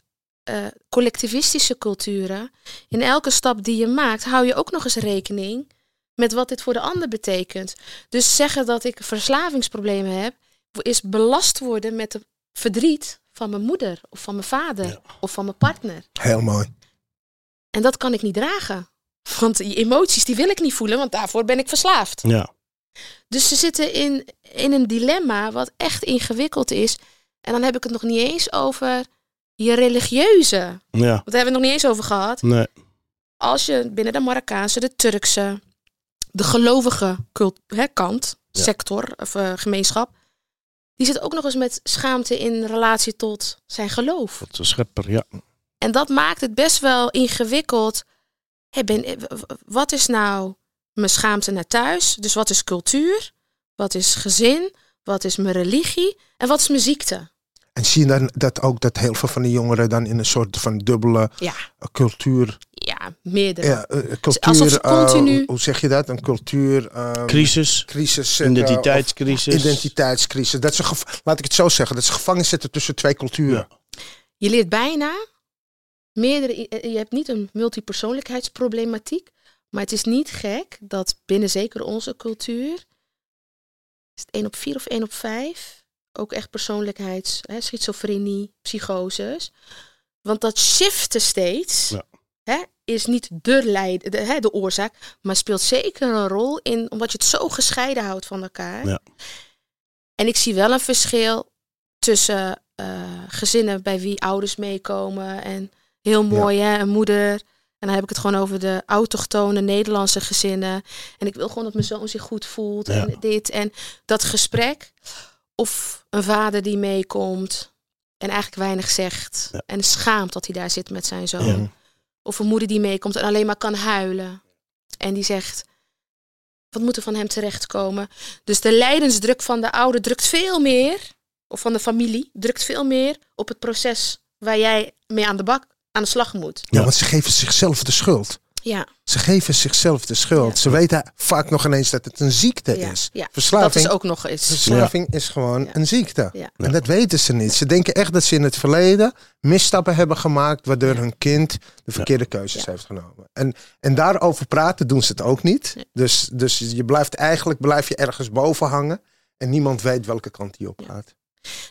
eh, collectivistische culturen. In elke stap die je maakt, hou je ook nog eens rekening met wat dit voor de ander betekent. Dus zeggen dat ik verslavingsproblemen heb, is belast worden met het verdriet van mijn moeder of van mijn vader Ja. of van mijn partner. Heel mooi. En dat kan ik niet dragen. Want die emoties die wil ik niet voelen, want daarvoor ben ik verslaafd. Ja. Dus ze zitten in, in een dilemma wat echt ingewikkeld is. En dan heb ik het nog niet eens over je religieuze. Want Ja. daar hebben we het nog niet eens over gehad. Nee. Als je binnen de Marokkaanse, de Turkse, de gelovige cult, hè, kant, Ja. sector of eh, gemeenschap. Die zit ook nog eens met schaamte in relatie tot zijn geloof. Tot de schepper, ja. En dat maakt het best wel ingewikkeld. Hey, ben, eh, wat is nou mijn schaamte naar thuis? Dus wat is cultuur? Wat is gezin? Wat is mijn religie? En wat is mijn ziekte? En zie je dan dat ook dat heel veel van die jongeren dan in een soort van dubbele Ja, cultuur. ja meerdere. Ja, eh, cultuur Alsof ze eh, continu- hoe zeg je dat? Een cultuur. ehm, Crisis, identiteitscrisis. Identiteitscrisis. Dat ze, laat ik het zo zeggen, dat ze gevangen zitten tussen twee culturen. Je leert bijna meerdere. eh, Je hebt niet een multipersoonlijkheidsproblematiek. Maar het is niet gek dat binnen zeker onze cultuur. Is het 1 op 4 of 1 op 5? Ook echt persoonlijkheids, hè, schizofrenie, psychoses. Want dat shiften steeds Ja. hè, is niet de, leid, de, hè, de oorzaak, maar speelt zeker een rol in omdat je het zo gescheiden houdt van elkaar. Ja. En ik zie wel een verschil tussen eh, gezinnen bij wie ouders meekomen en heel mooi hè, een moeder. En dan heb ik het gewoon over de autochtone Nederlandse gezinnen. En ik wil gewoon dat mijn zoon zich goed voelt en dit en dat gesprek. Of een vader die meekomt en eigenlijk weinig zegt Ja. en schaamt dat hij daar zit met zijn zoon. Of een moeder die meekomt en alleen maar kan huilen. En die zegt, wat moet er van hem terechtkomen? Dus de lijdensdruk van de ouder drukt veel meer, of van de familie, drukt veel meer op het proces waar jij mee aan de bak, aan de slag moet. Ja, want ze geven zichzelf de schuld. Ja, Ze geven zichzelf de schuld. Ja. Ze weten vaak nog ineens dat het een ziekte ja, is. ja. dat Verslaving, is ook nog eens. verslaving is gewoon Ja. een ziekte. Ja. En dat weten ze niet. Ze denken echt dat ze in het verleden misstappen hebben gemaakt, waardoor Ja. hun kind de verkeerde keuzes Ja. heeft genomen. En, en daarover praten doen ze het ook niet. Dus, dus je blijft eigenlijk blijf je ergens boven hangen en niemand weet welke kant die op Ja. gaat.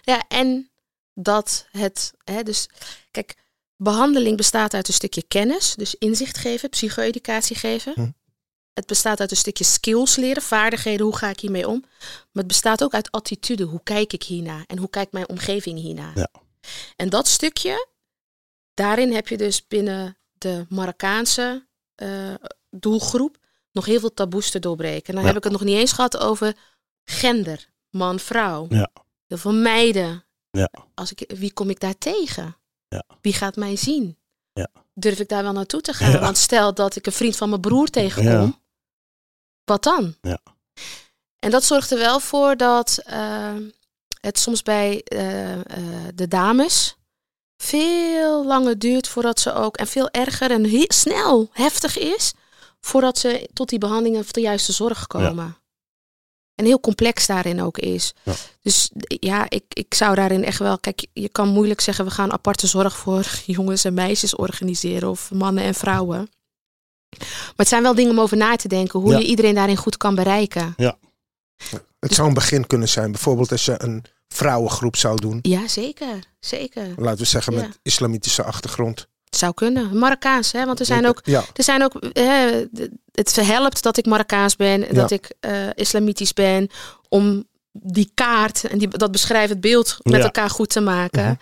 Ja, en dat het, hè, dus kijk, behandeling bestaat uit een stukje kennis, dus inzicht geven, psycho-educatie geven. Hm. Het bestaat uit een stukje skills leren, vaardigheden, hoe ga ik hiermee om. Maar het bestaat ook uit attitude, hoe kijk ik hiernaar en hoe kijkt mijn omgeving hiernaar. Ja. En dat stukje, daarin heb je dus binnen de Marokkaanse eh, doelgroep nog heel veel taboes te doorbreken. En dan Ja. heb ik het nog niet eens gehad over gender, man, vrouw. Ja. Heel veel meiden. Ja. Als ik, wie kom ik daar tegen? Ja. Wie gaat mij zien? Ja. Durf ik daar wel naartoe te gaan? Ja. Want stel dat ik een vriend van mijn broer tegenkom, wat dan? Ja. En dat zorgt er wel voor dat eh, het soms bij eh, eh, de dames veel langer duurt voordat ze ook, en veel erger en snel heftig is, voordat ze tot die behandelingen of de juiste zorg komen. En heel complex daarin ook is. Ja. Dus ja, ik, ik zou daarin echt wel. Kijk, je kan moeilijk zeggen: we gaan aparte zorg voor jongens en meisjes organiseren. Of mannen en vrouwen. Maar het zijn wel dingen om over na te denken. Hoe Ja. je iedereen daarin goed kan bereiken. Het zou een begin kunnen zijn. Bijvoorbeeld als je een vrouwengroep zou doen. Ja, zeker. Zeker. Laten we zeggen Ja. met islamitische achtergrond. Het zou kunnen. Marokkaans, hè? Want er zijn ook. Ja, Er zijn ook. hè, het helpt dat ik Marokkaans ben. en Dat ik eh, islamitisch ben. Om die kaart en die, dat beschrijvend beeld met Ja. elkaar goed te maken. Mhm.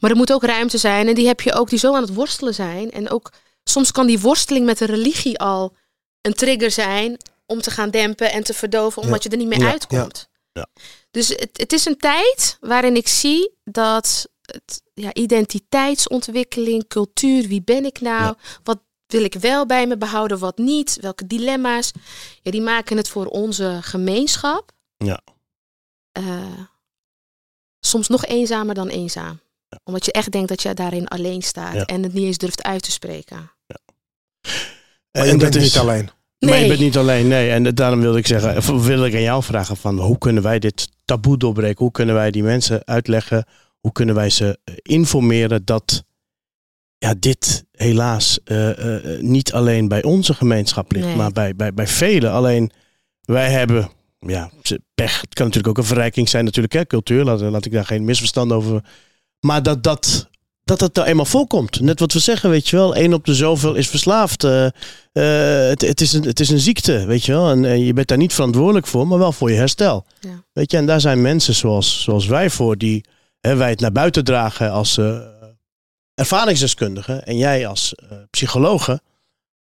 Maar er moet ook ruimte zijn. En die heb je ook die zo aan het worstelen zijn. En ook soms kan die worsteling met de religie al een trigger zijn om te gaan dempen en te verdoven, omdat je er niet meer uitkomt. ja. Dus het, het is een tijd waarin ik zie dat het, ja, identiteitsontwikkeling, cultuur, wie ben ik nou? Wat wil ik wel bij me behouden, wat niet? Welke dilemma's? Ja, die maken het voor onze gemeenschap Ja. eh, soms nog eenzamer dan eenzaam. Omdat je echt denkt dat je daarin alleen staat Ja. en het niet eens durft uit te spreken. je en bent dat is niet alleen. Maar je Nee. bent niet alleen, nee. En daarom wilde ik zeggen, of wil ik aan jou vragen van hoe kunnen wij dit taboe doorbreken? Hoe kunnen wij die mensen uitleggen? Hoe kunnen wij ze eh, informeren dat ja, dit helaas eh, eh, niet alleen bij onze gemeenschap ligt, Nee. maar bij, bij, bij velen. Alleen wij hebben, ja, pech. Het kan natuurlijk ook een verrijking zijn, natuurlijk, hè, cultuur. Laat, laat ik daar geen misverstand over. Maar dat dat. Dat het nou eenmaal voorkomt. Net wat we zeggen, weet je wel. Eén op de zoveel is verslaafd. Het, het, is een, het is een ziekte, weet je wel. En, je bent daar niet verantwoordelijk voor, maar wel voor je herstel. Ja. Weet je, en daar zijn mensen zoals, zoals wij voor, die hè, wij het naar buiten dragen als eh ervaringsdeskundigen. En jij als eh psychologe.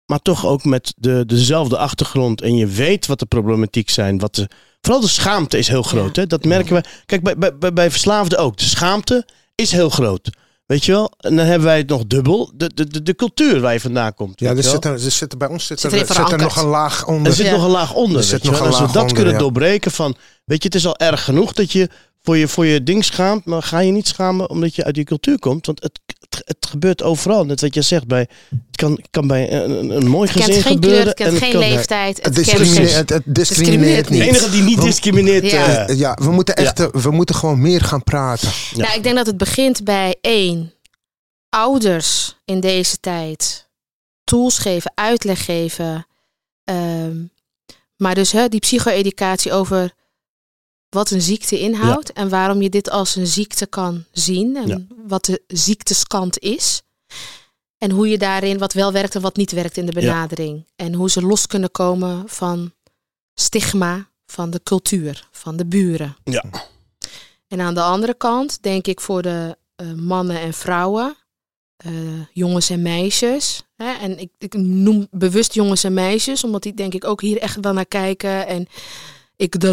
Maar toch ook met de, dezelfde achtergrond. En je weet wat de problematiek zijn. Wat de, vooral de schaamte is heel groot. Ja. Hè? Dat merken we. Kijk, bij, bij, bij, verslaafden ook. De schaamte is heel groot. Weet je wel? En dan hebben wij het nog dubbel. De, de, de, de cultuur waar je vandaan komt. Ja, weet er je wel? zit, er, er zit er bij ons zit Zit er, zit er nog een laag Er onder. zit Ja. nog een laag onder. Er zit nog een Als we dat onder, kunnen ja. doorbreken van... Weet je, het is al erg genoeg dat je voor je, voor je ding schaamt. Maar ga je niet schamen omdat je uit die cultuur komt. Want het, het, het gebeurt overal. Net wat je zegt. Bij, het kan, kan bij een, een, mooi Het gezin kent geen gebeuren. kleur, het kent en geen kan- leeftijd. Het, discrimineert, het, het discrimineert discrimineert De niet. enige die niet discrimineert. Ja. eh, Ja, we moeten echt, eh, we moeten gewoon meer gaan praten. Ja. Nou, ik denk dat het begint bij één. Ouders in deze tijd tools geven, uitleg geven. Ehm, maar dus hè, die psycho-educatie over wat een ziekte inhoudt en waarom je dit als een ziekte kan zien en Ja. wat de ziekteskant is. En hoe je daarin wat wel werkt en wat niet werkt in de benadering. En hoe ze los kunnen komen van stigma van de cultuur, van de buren. Ja. En aan de andere kant denk ik voor de eh, mannen en vrouwen, eh, jongens en meisjes. Hè? En ik, ik noem bewust jongens en meisjes, omdat die denk ik ook hier echt wel naar kijken. En ik de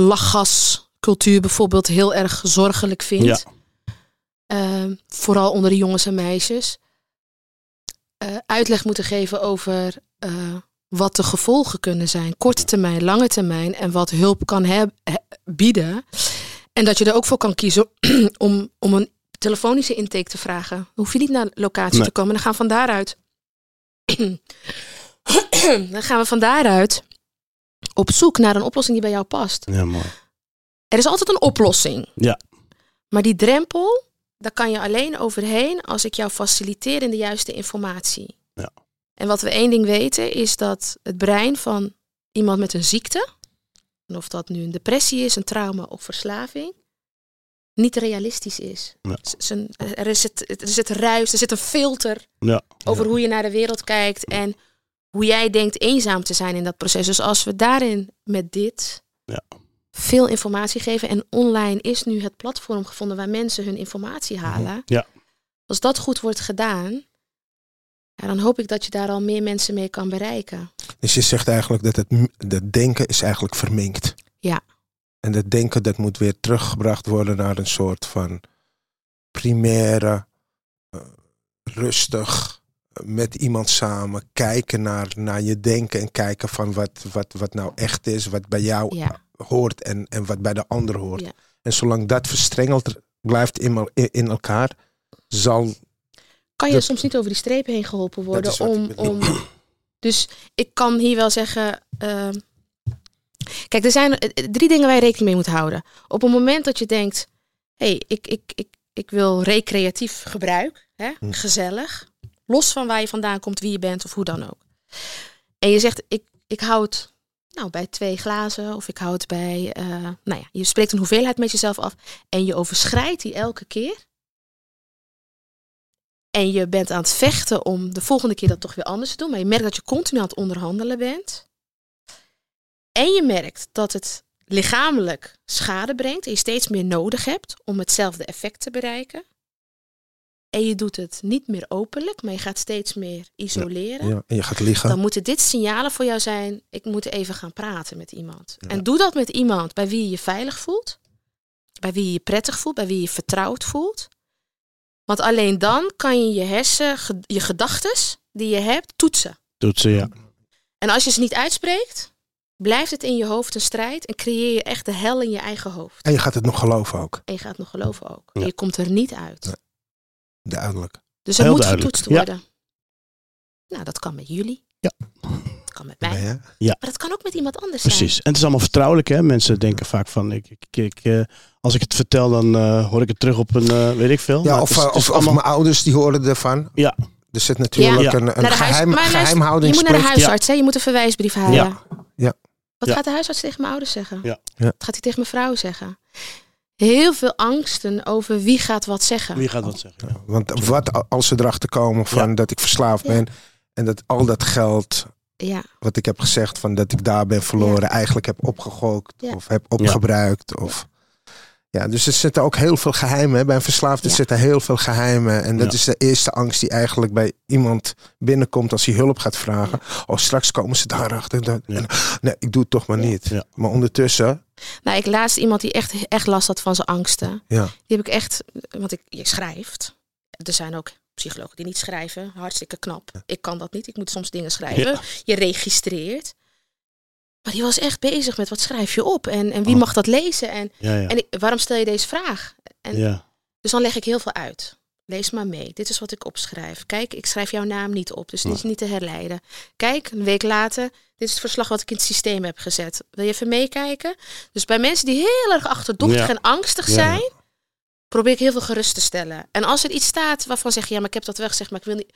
lachgascultuur bijvoorbeeld heel erg zorgelijk vind. Ja. Ehm, vooral onder de jongens en meisjes. Eh, uitleg moeten geven over eh, wat de gevolgen kunnen zijn. Korte termijn, lange termijn. En wat hulp kan he- bieden. En dat je er ook voor kan kiezen om, om een telefonische intake te vragen. Dan hoef je niet naar locatie Nee. te komen. Dan gaan we van daaruit. dan gaan we van daaruit op zoek naar een oplossing die bij jou past. ja, mooi. Er is altijd een oplossing. Ja. Maar die drempel, daar kan je alleen overheen als ik jou faciliteer in de juiste informatie. Ja. En wat we één ding weten is dat het brein van iemand met een ziekte, en of dat nu een depressie is, een trauma of verslaving, niet realistisch is. Ja. Er, is het, er zit ruis, er zit een filter Ja. over hoe je naar de wereld kijkt en hoe jij denkt eenzaam te zijn in dat proces. Dus als we daarin met dit Ja. Veel informatie geven en online is nu het platform gevonden waar mensen hun informatie halen. Ja. Als dat goed wordt gedaan, Ja, dan hoop ik dat je daar al meer mensen mee kan bereiken. Dus je zegt eigenlijk dat het dat denken is eigenlijk verminkt. Ja. En dat denken dat moet weer teruggebracht worden naar een soort van primaire, eh, rustig, eh, met iemand samen kijken naar, naar je denken en kijken van wat, wat, wat nou echt is, wat bij jou Ja, hoort en, en wat bij de ander hoort. Ja. En zolang dat verstrengeld blijft in, el- in in elkaar, zal. kan je Dat- soms niet over die streep heen geholpen worden om, om. Dus ik kan hier wel zeggen. ehm, kijk, er zijn eh, eh, drie dingen waar je rekening mee moet houden. Op het moment dat je denkt: hé, hey, ik, ik, ik, ik wil recreatief gebruik, hè, Hm. gezellig, los van waar je vandaan komt, wie je bent of hoe dan ook. En je zegt: ik, ik hou het nou, bij twee glazen of ik hou het bij. eh, nou ja, je spreekt een hoeveelheid met jezelf af en je overschrijdt die elke keer. En je bent aan het vechten om de volgende keer dat toch weer anders te doen. Maar je merkt dat je continu aan het onderhandelen bent. En je merkt dat het lichamelijk schade brengt. En je steeds meer nodig hebt om hetzelfde effect te bereiken. En je doet het niet meer openlijk, maar je gaat steeds meer isoleren. Ja, en je gaat liggen. Dan moeten dit signalen voor jou zijn. Ik moet even gaan praten met iemand. Ja. En doe dat met iemand bij wie je je veilig voelt. Bij wie je je prettig voelt. Bij wie je vertrouwd voelt. Want alleen dan kan je je hersen, je gedachtes die je hebt, toetsen. Doet ze, ja. En als je ze niet uitspreekt, blijft het in je hoofd een strijd. En creëer je echt de hel in je eigen hoofd. En je gaat het nog geloven ook. En je gaat nog geloven ook. En je komt er niet uit. Duidelijk. Dus het Heel moet duidelijk. getoetst worden. Nou, dat kan met jullie. Ja. Dat kan met mij. Je? Maar dat kan ook met iemand anders zijn. Precies. En het is allemaal vertrouwelijk, hè? Mensen denken vaak van, ik, ik, ik, eh, als ik het vertel, dan eh, hoor ik het terug op een, eh, weet ik veel. Ja, Maar of, het is- het is of, of allemaal- mijn ouders die horen ervan. Ja. Er zit natuurlijk Ja. een, een huis- geheim, maar luister, Je moet naar de huisarts, hè? je moet een verwijsbrief halen. Ja. Ja. Wat Ja. gaat de huisarts tegen mijn ouders zeggen? Ja. Ja. Wat gaat hij tegen mijn vrouw zeggen? Heel veel angsten over wie gaat wat zeggen. Wie gaat wat zeggen? Ja. Want wat als ze erachter komen van dat ik verslaafd Ja. ben. En dat al dat geld Ja, wat ik heb gezegd van dat ik daar ben verloren. Eigenlijk heb opgegooid Ja. of heb opgebruikt. Of... Ja, dus er zitten ook heel veel geheimen. Bij een verslaafde Ja. zitten heel veel geheimen. En dat Ja. is de eerste angst die eigenlijk bij iemand binnenkomt als hij hulp gaat vragen. Oh, straks komen ze daarachter. Dat, Ja. en, nee, ik doe het toch maar niet. Ja. Maar ondertussen, nou ik laatst iemand die echt, echt last had van zijn angsten. ja. Die heb ik echt, want ik, je schrijft. Er zijn ook psychologen die niet schrijven. Hartstikke knap. Ik kan dat niet. Ik moet soms dingen schrijven. Ja. Je registreert. Maar die was echt bezig met wat schrijf je op en, en wie Oh. mag dat lezen en, en ik- waarom stel je deze vraag? En ja. Dus dan leg ik heel veel uit. Lees maar mee. Dit is wat ik opschrijf. Kijk, ik schrijf jouw naam niet op, dus dit is niet te herleiden. Kijk, een week later, dit is het verslag wat ik in het systeem heb gezet. Wil je even meekijken? Dus bij mensen die heel erg achterdochtig Ja. en angstig Ja. zijn, probeer ik heel veel gerust te stellen. En als er iets staat waarvan zeg je, ja, maar ik heb dat weggezegd, maar ik wil niet.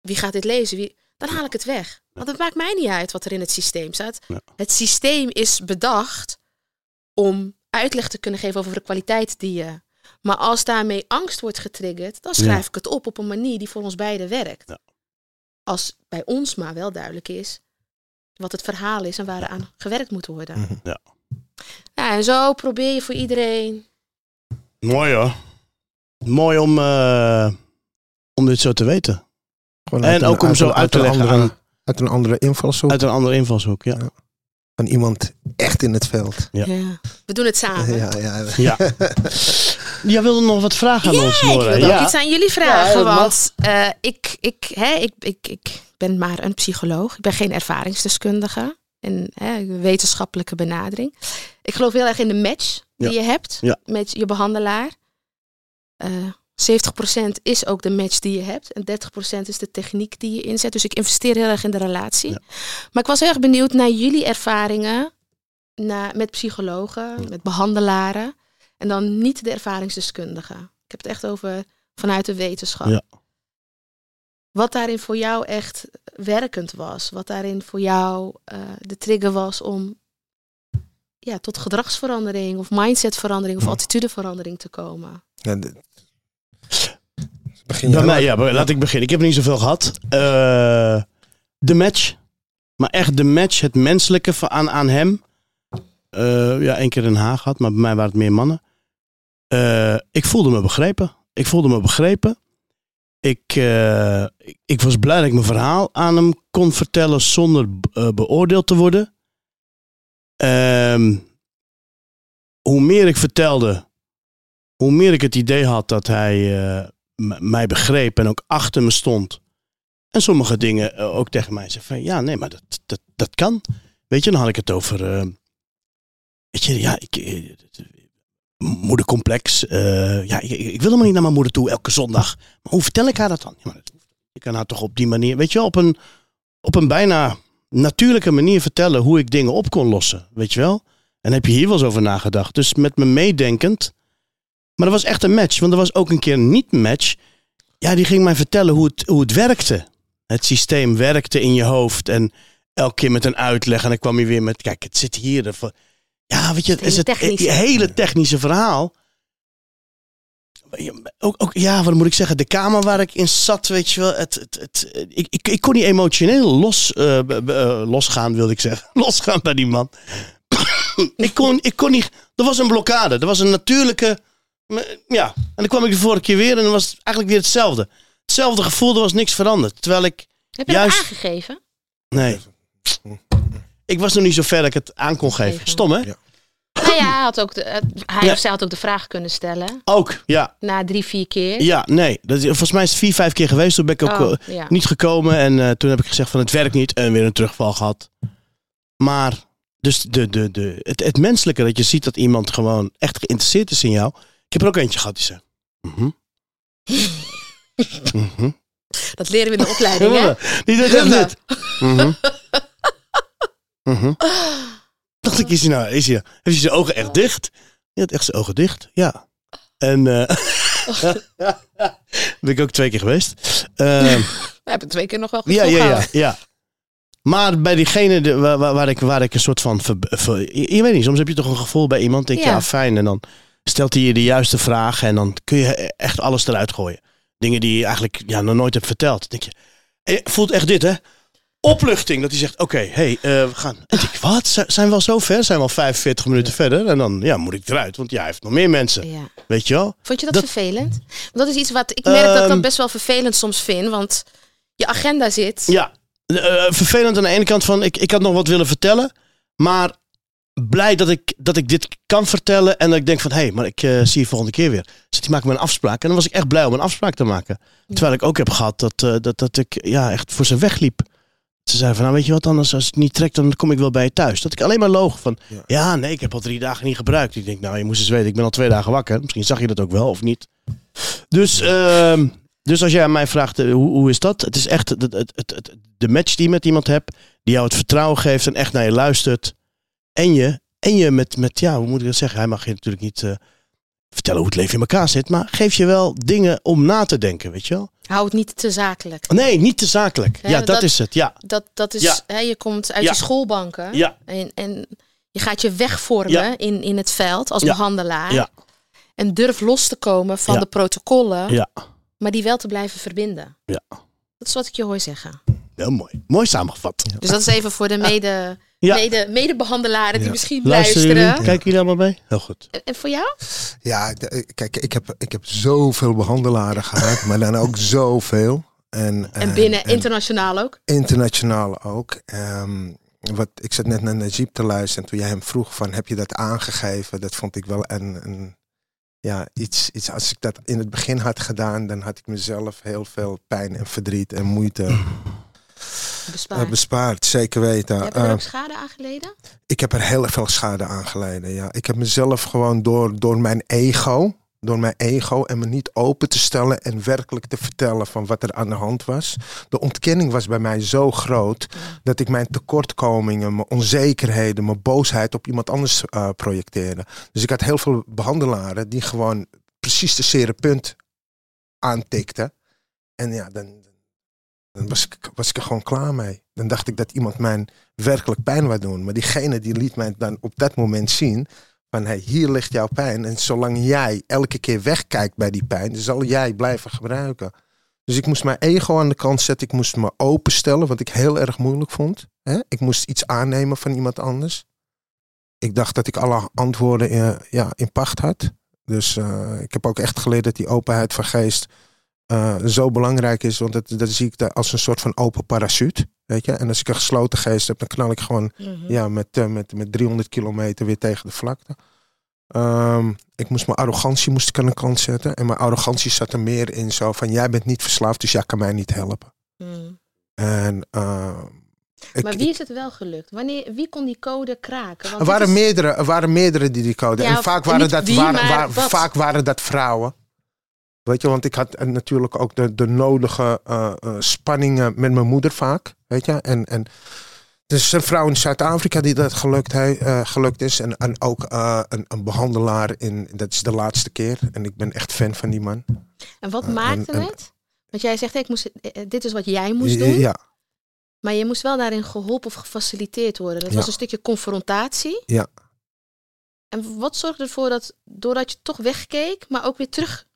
Wie gaat dit lezen? Wie... Dan haal ik het weg. Want het maakt mij niet uit wat er in het systeem staat. Ja. Het systeem is bedacht om uitleg te kunnen geven over de kwaliteit die je. Maar als daarmee angst wordt getriggerd, dan schrijf Ja. ik het op op een manier die voor ons beiden werkt. Ja. Als bij ons maar wel duidelijk is wat het verhaal is en waar er aan gewerkt moet worden. Mhm. Ja. Ja, en zo probeer je voor iedereen. Mooi hoor. Mooi om, eh, om dit zo te weten. Gewoon En een- ook om uit zo uit te leggen andere- aan, Uit een andere invalshoek uit een andere invalshoek. Ja. Van iemand echt in het veld. Ja. Ja. We doen het samen. Ja, ja. Ja. Jij wilde nog wat vragen aan Ja, ons, ik Nora. wilde ook Ja. iets aan jullie vragen. want eh, ik, ik, hè, ik, ik, ik ben maar een psycholoog. Ik ben geen ervaringsdeskundige. En hè, wetenschappelijke benadering. Ik geloof heel erg in de match die je hebt Ja. met je behandelaar. Eh 70% is ook de match die je hebt. En 30% is de techniek die je inzet. Dus ik investeer heel erg in de relatie. Ja. Maar ik was heel erg benieuwd naar jullie ervaringen na, met psychologen, met behandelaren. En dan niet de ervaringsdeskundigen. Ik heb het echt over vanuit de wetenschap. Ja. Wat daarin voor jou echt werkend was. Wat daarin voor jou eh, de trigger was om ja, tot gedragsverandering of mindsetverandering of attitudeverandering te komen. Ja, Begin Bij mij, ja, laat ik beginnen. Ik heb niet zoveel gehad. Eh, de match. Maar echt de match, het menselijke aan, aan hem. Eh, ja, één keer in Den Haag gehad, maar bij mij waren het meer mannen. Eh, ik voelde me begrepen. Ik voelde me begrepen. ik, ik, ik was blij dat ik mijn verhaal aan hem kon vertellen zonder beoordeeld te worden. Ehm, hoe meer ik vertelde, hoe meer ik het idee had dat hij mij begreep en ook achter me stond. En sommige dingen eh, ook tegen mij zei van ja, nee, maar dat, dat, dat kan. Weet je, dan had ik het over. eh, weet je, ja, ik. eh, moedercomplex. ja, ik, ik wil helemaal niet naar mijn moeder toe elke zondag. Maar hoe vertel ik haar dat dan? Ja, maar je kan haar toch op die manier, weet je, op een, op een bijna natuurlijke manier vertellen hoe ik dingen op kon lossen. Weet je wel? En heb je hier wel eens over nagedacht. Dus met me meedenkend. Maar dat was echt een match. Want er was ook een keer een niet-match. Ja, die ging mij vertellen hoe het, hoe het werkte. Het systeem werkte in je hoofd. En elke keer met een uitleg. En dan kwam hij weer met, kijk, het zit hier. Ja, weet je, het is het hele technische. hele technische verhaal. Ook, ook, ja, wat moet ik zeggen? De kamer waar ik in zat, weet je wel. Het, het, het, ik, ik, ik kon niet emotioneel los, eh, eh, losgaan, wilde ik zeggen. Losgaan bij die man. ik, kon, ik kon niet. Er was een blokkade. Er was een natuurlijke. Ja. En dan kwam ik de vorige keer weer en dan was het eigenlijk weer hetzelfde. Hetzelfde gevoel, er was niks veranderd. Terwijl ik. Heb je Juist- aangegeven? Nee. Ik was nog niet zo ver dat ik het aan kon geven. Stom, hè? Ja. Nou ja, hij, had ook de, eh, hij Ja. of zij had ook de vraag kunnen stellen. Ook, ja. Na drie, vier keer. Ja, nee. Dat, is- volgens mij is het vier, vijf keer geweest. Toen ben ik ook Oh, eh, ja. niet gekomen. En eh, toen heb ik gezegd van het werkt niet. En weer een terugval gehad. Maar, dus de, de, de, het, het menselijke dat je ziet dat iemand gewoon echt geïnteresseerd is in jou. Ik heb er ook eentje gehad die zei. mhm. Mhm. Dat leren we in de opleiding, hè? Die echt dit. Mhm. Mhm. Dacht ik, is hij nou, is hij, heeft hij zijn ogen echt dicht? Hij had echt zijn ogen dicht, ja. En eh ben ik ook twee keer geweest. Ehm, We hebben twee keer nog wel goed ja, ja, ja, ja. Maar bij diegene de, waar, ik, waar ik een soort van... ver- ver- je, je weet niet, soms heb je toch een gevoel bij iemand. Denk je, ja. Ja. fijn. En dan stelt hij je de juiste vraag. En dan kun je echt alles eruit gooien. Dingen die je eigenlijk ja, nog nooit hebt verteld. Dan denk je, eh, voelt echt dit hè. Opluchting. Dat hij zegt, oké, hey, eh, we gaan. En ik denk, wat? Zijn we al zo ver? Zijn we al 45 minuten verder? En dan ja, moet ik eruit. Want ja, hij heeft nog meer mensen. Ja. Weet je wel? Vond je dat, Dat- vervelend? Dat is iets wat ik merk dat ik Ehm. dat best wel vervelend soms vind. Want je agenda zit. Ja, eh, vervelend aan de ene kant van, ik, ik had nog wat willen vertellen. Maar blij dat ik, dat ik dit kan vertellen. En dat ik denk van, hé, hey, maar ik eh, zie je volgende keer weer. Dus die maken me een afspraak. En dan was ik echt blij om een afspraak te maken. Terwijl ik ook heb gehad dat, eh, dat, dat ik ja, echt voor ze wegliep. Ze zei van, nou weet je wat, anders als het niet trekt, dan kom ik wel bij je thuis. Dat ik alleen maar loog van, ja. Ja. nee, ik heb al drie dagen niet gebruikt. Ik denk, nou, je moest eens weten, ik ben al twee dagen wakker. Misschien zag je dat ook wel, of niet. Dus, ehm, dus als jij aan mij vraagt, eh, hoe, hoe is dat? Het is echt het, het, het, het- de match die je met iemand hebt, die jou het vertrouwen geeft en echt naar je luistert. En je, en je met, met, ja, hoe moet ik dat zeggen? Hij mag je natuurlijk niet eh, vertellen hoe het leven in elkaar zit, maar geef je wel dingen om na te denken, weet je wel? Hou het niet te zakelijk. Nee, niet te zakelijk. Ja, Ja, dat, dat- is het. Ja, Dat, dat is, Ja. hè, je komt uit Ja. je schoolbanken. ja, En, en je gaat je wegvormen Ja. in, in het veld als behandelaar. Ja. En durf los te komen van de protocollen, ja. maar die wel te blijven verbinden. Ja. Dat is wat ik je hoor zeggen. Heel mooi. Mooi samengevat. Dus dat is even voor de mede, Ja. mede, medebehandelaren die Ja. misschien Luisteren luisteren. jullie? Kijken jullie allemaal mee? Heel goed. En- En voor jou? Ja, de- kijk, ik heb, ik heb zoveel behandelaren gehad, maar dan ook zoveel. En, En eh, binnen en internationaal ook? internationaal ook. Ehm, wat, ik zat net naar Najib te luisteren en toen jij hem vroeg van heb je dat aangegeven? Dat vond ik wel een, een ja, iets, iets. Als ik dat in het begin had gedaan, dan had ik mezelf heel veel pijn en verdriet en moeite eh, Bespaard. bespaard. Zeker weten. Je hebt er Eh, ook schade aan geleden? ik heb er heel veel schade aan geleden. Ja. Ik heb mezelf gewoon door, door mijn ego, door mijn ego en me niet open te stellen en werkelijk te vertellen van wat er aan de hand was. De ontkenning was bij mij zo groot dat ik mijn tekortkomingen, mijn onzekerheden, mijn boosheid op iemand anders eh, projecteerde. Dus ik had heel veel behandelaren die gewoon precies de zere punt aantikten. En ja, dan, dan was, ik, was ik er gewoon klaar mee. Dan dacht ik dat iemand mij werkelijk pijn wou doen. Maar diegene die liet mij dan op dat moment zien van hey, hier ligt jouw pijn. En zolang jij elke keer wegkijkt bij die pijn, zal jij blijven gebruiken. Dus ik moest mijn ego aan de kant zetten. Ik moest me openstellen, wat ik heel erg moeilijk vond. Ik moest iets aannemen van iemand anders. Ik dacht dat ik alle antwoorden in, ja, in pacht had. Dus eh, ik heb ook echt geleerd dat die openheid van geest eh, zo belangrijk is. Want dat, dat zie ik daar als een soort van open parachute. Weet je? En als ik een gesloten geest heb, dan knal ik gewoon Mhm. ja, met, eh, met, met 300 kilometer weer tegen de vlakte. Ehm, ik moest mijn arrogantie moest ik aan de kant zetten. En mijn arrogantie zat er meer in zo van... jij bent niet verslaafd, dus jij kan mij niet helpen. Mhm. En ehm, ik, Maar wie is het wel gelukt? Wanneer, wie kon die code kraken? Want er, waren is- meerdere, er waren meerdere die die code. Ja, en vaak waren, dat, wie, waar- vaak waren dat vrouwen. Weet je, want ik had eh, natuurlijk ook de, de nodige eh, eh, spanningen met mijn moeder vaak. Weet je, en... en is een vrouw in Zuid-Afrika die dat gelukt, he- gelukt is. En, en ook een, een behandelaar in, dat is de laatste keer. En ik ben echt fan van die man. En wat maakte en- het? Want jij zegt, ik moest, dit is wat jij moest doen. Ja, Maar je moest wel daarin geholpen of gefaciliteerd worden. Dat Ja. was een stukje confrontatie. Ja. En wat zorgde ervoor dat, doordat je toch wegkeek, maar ook weer terug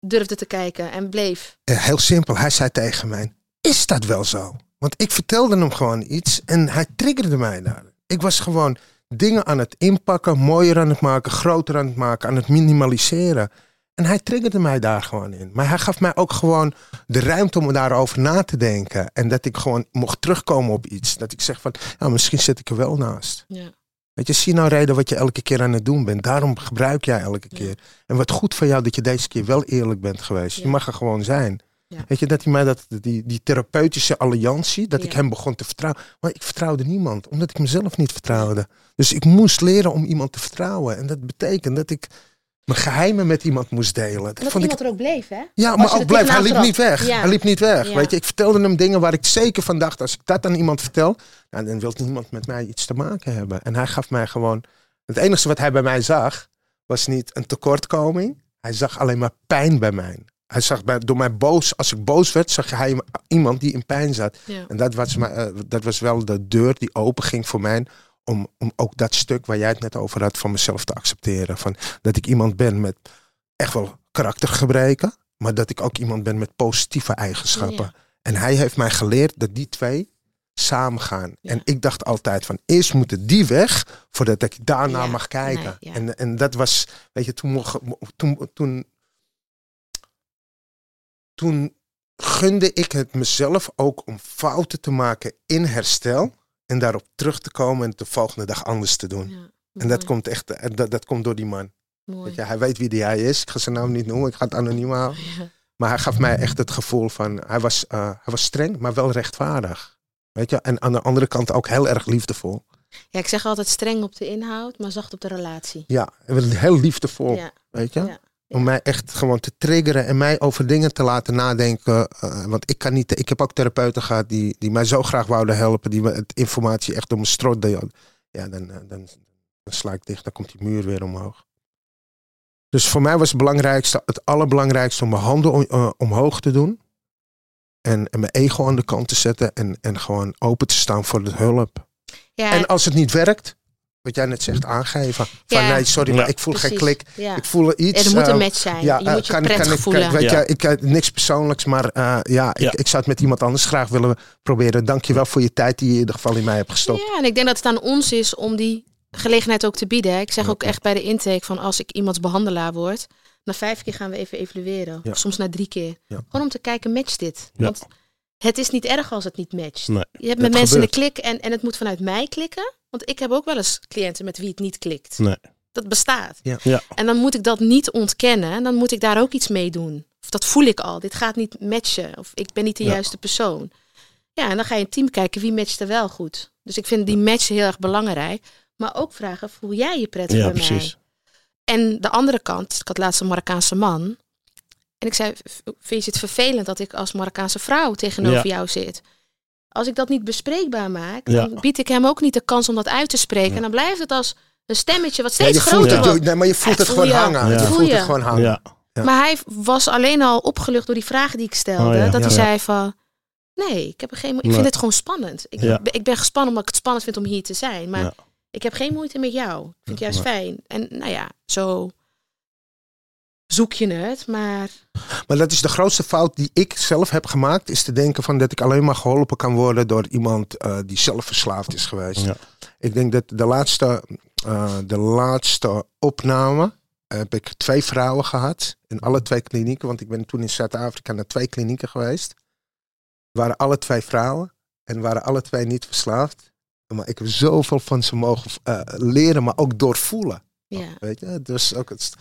durfde te kijken en bleef? Eh, Heel simpel, hij zei tegen mij: Is dat wel zo? Want ik vertelde hem gewoon iets en hij triggerde mij daar. Ik was gewoon dingen aan het inpakken, mooier aan het maken, groter aan het maken, aan het minimaliseren. En hij triggerde mij daar gewoon in. Maar hij gaf mij ook gewoon de ruimte om daarover na te denken. En dat ik gewoon mocht terugkomen op iets. Dat ik zeg van, ja, misschien zit ik er wel naast. Ja. Weet je, zie nou reden wat je elke keer aan het doen bent. Daarom gebruik jij elke Ja. keer. En wat goed van jou dat je deze keer wel eerlijk bent geweest. Je mag er gewoon zijn. Ja. Weet je, dat hij mij dat, die, die therapeutische alliantie, dat ik hem begon te vertrouwen. Maar ik vertrouwde niemand, omdat ik mezelf niet vertrouwde. Dus ik moest leren om iemand te vertrouwen. En dat betekent dat ik mijn geheimen met iemand moest delen. Dat Dat vond ik iemand er ook bleef, hè? ja, maar ook blijf. Hij liep niet weg. Ja. Hij liep niet weg. Ja. Weet je, ik vertelde hem dingen waar ik zeker van dacht, als ik dat aan iemand vertel, nou, dan wil niemand met mij iets te maken hebben. En hij gaf mij gewoon. Het enige wat hij bij mij zag, was niet een tekortkoming. Hij zag alleen maar pijn bij mij. Hij zag bij, door mij boos, als ik boos werd, zag hij iemand die in pijn zat. Ja. En dat was, eh, dat was wel de deur die open ging voor mij. Om, om ook dat stuk waar jij het net over had van mezelf te accepteren. Van dat ik iemand ben met echt wel karaktergebreken. Maar dat ik ook iemand ben met positieve eigenschappen. Ja. En hij heeft mij geleerd dat die twee samen gaan. Ja. En ik dacht altijd van eerst moeten die weg voordat ik daarna Ja, mag kijken. nee, en, en dat was, weet je, toen, mocht- toen, toen, toen gunde ik het mezelf ook om fouten te maken in herstel. En daarop terug te komen en het de volgende dag anders te doen. Ja, En dat komt echt, en dat, dat komt door die man. mooi. Je, hij weet wie die hij is. Ik ga zijn naam niet noemen, ik ga het anoniem houden. Ja. Maar hij gaf mij echt het gevoel van, hij was, eh, hij was streng, maar wel rechtvaardig. Weet je, en aan de andere kant ook heel erg liefdevol. Ja, ik zeg altijd streng op de inhoud, maar zacht op de relatie. Ja, heel liefdevol, Ja, weet je. ja. Om mij echt gewoon te triggeren en mij over dingen te laten nadenken. eh, want ik kan niet, ik heb ook therapeuten gehad die, die mij zo graag wouden helpen, die me het informatie echt door mijn strot deden. Ja, dan, eh, dan, dan sla ik dicht, dan komt die muur weer omhoog. Dus voor mij was het belangrijkste, het allerbelangrijkste om mijn handen om- eh, omhoog te doen. En, en mijn ego aan de kant te zetten en, en gewoon open te staan voor de hulp. Ja, En als het niet werkt, wat jij net zegt, aangeven. Van Ja. nee, sorry, Ja. maar ik voel geen klik. Ja. Ik voel iets. er moet eh, een match zijn. ja, je eh, moet je kan, prettig kan ik, voelen. kan- weet Ja. je, ik, eh, niks persoonlijks, maar eh, ja, Ja. Ik, ik zou het met iemand anders graag willen proberen. Dank je wel voor je tijd die je in ieder geval in mij hebt gestopt. Ja, en ik denk dat het aan ons is om die gelegenheid ook te bieden. Ik zeg ook echt bij de intake van als ik iemands behandelaar word, na vijf keer gaan we even evalueren. Ja. Soms na drie keer. Ja. Gewoon om te kijken, matcht dit? Ja. Want het is niet erg als het niet matcht. Nee. Je hebt Dat met mensen gebeurt. een klik en, en het moet vanuit mij klikken. Want ik heb ook wel eens cliënten met wie het niet klikt. Nee. Dat bestaat. Ja. Ja. En dan moet ik dat niet ontkennen. En dan moet ik daar ook iets mee doen. Of dat voel ik al. Dit gaat niet matchen. Of ik ben niet de Ja. juiste persoon. Ja, en dan ga je in team kijken wie matcht er wel goed. Dus ik vind die match heel erg belangrijk. Maar ook vragen, voel jij je prettig Ja, bij precies. mij? En de andere kant, ik had laatst een Marokkaanse man. En ik zei, "V- vind je het vervelend dat ik als Marokkaanse vrouw tegenover jou zit? Als ik dat niet bespreekbaar maak, Ja. dan bied ik hem ook niet de kans om dat uit te spreken. En dan blijft het als een stemmetje wat steeds groter het, wordt. nee, maar je voelt het voel gewoon hangen. Ja. Je Voel voelt het gewoon hangen. Maar hij was alleen al opgelucht door die vragen die ik stelde. Oh ja. Dat hij Ja. zei van, nee, ik, heb er geen, ik Nee. vind het gewoon spannend. Ik, Ja. ben- ik ben gespannen omdat ik het spannend vind om hier te zijn. Maar Ja. ik heb geen moeite met jou. Ik vind het juist fijn. En nou ja, zo zoek je het. Maar Maar dat is de grootste fout die ik zelf heb gemaakt. Is te denken van dat ik alleen maar geholpen kan worden door iemand eh, die zelf verslaafd is geweest. Ja. Ik denk dat de laatste, eh, de laatste opname heb ik twee vrouwen gehad. In alle twee klinieken. Want ik ben toen in Zuid-Afrika naar twee klinieken geweest. Waren alle twee vrouwen. En waren alle twee niet verslaafd. Maar ik heb zoveel van ze mogen eh, leren, maar ook doorvoelen. Ja. Weet je? Dus ook het,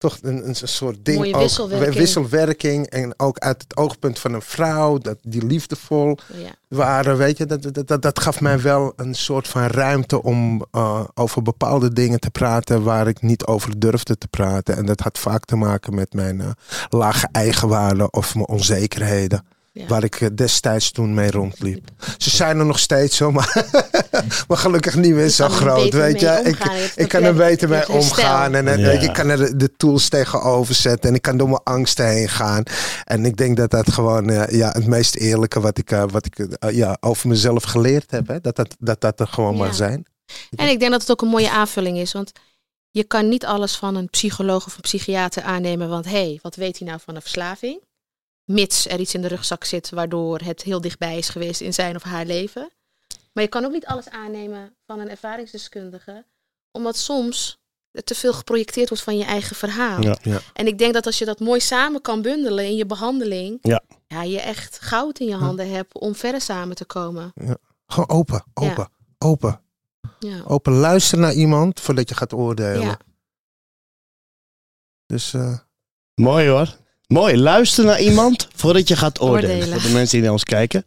toch een, een soort ding. Mooie ook, wisselwerking. wisselwerking. En ook uit het oogpunt van een vrouw, dat die liefdevol ja. waren. Weet je, dat, dat, dat, dat gaf mij wel een soort van ruimte om eh, over bepaalde dingen te praten waar ik niet over durfde te praten. En dat had vaak te maken met mijn eh, lage eigenwaarde of mijn onzekerheden. Ja. Waar ik eh, destijds toen mee rondliep. Ze zijn er nog steeds zo, maar, maar gelukkig niet meer zo groot. Weet je, ik, ik kan er beter mee omgaan. En, en Ja. weet je, ik kan er de, tools tegenover zetten. En ik kan door mijn angsten heen gaan. En ik denk dat dat gewoon eh, ja, het meest eerlijke wat ik, eh, wat ik eh, ja, over mezelf geleerd heb. Hè? Dat, dat, dat dat er gewoon Ja. maar zijn. En ik denk dat het ook een mooie aanvulling is. Want je kan niet alles van een psycholoog of een psychiater aannemen. Want hé, hey, wat weet hij nou van een verslaving? Mits er iets in de rugzak zit waardoor het heel dichtbij is geweest in zijn of haar leven. Maar je kan ook niet alles aannemen van een ervaringsdeskundige. Omdat soms er te veel geprojecteerd wordt van je eigen verhaal. Ja. Ja. En ik denk dat als je dat mooi samen kan bundelen in je behandeling. Ja. Ja, je echt goud in je handen hebt om verder samen te komen. Gewoon open, open, open. Ja. Open luisteren naar iemand voordat je gaat oordelen. Ja. Dus eh, Mooi hoor. Mooi. Luister naar iemand voordat je gaat oordelen. Oordelen. Voor de mensen die naar ons kijken.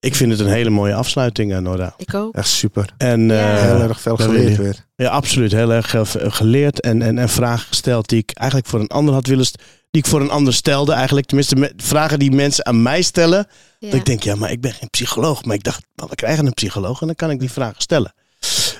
Ik vind het een hele mooie afsluiting, eh, Nora. Ik ook. echt super. En Ja. eh, Heel erg veel geleerd weer. Ja, absoluut. Heel erg eh, geleerd en, en, en vragen gesteld die ik eigenlijk voor een ander had willen... Die ik voor een ander stelde eigenlijk. Tenminste, me- vragen die mensen aan mij stellen. Ja. Dat ik denk, ja, maar ik ben geen psycholoog. Maar ik dacht, we krijgen een psycholoog en dan kan ik die vragen stellen.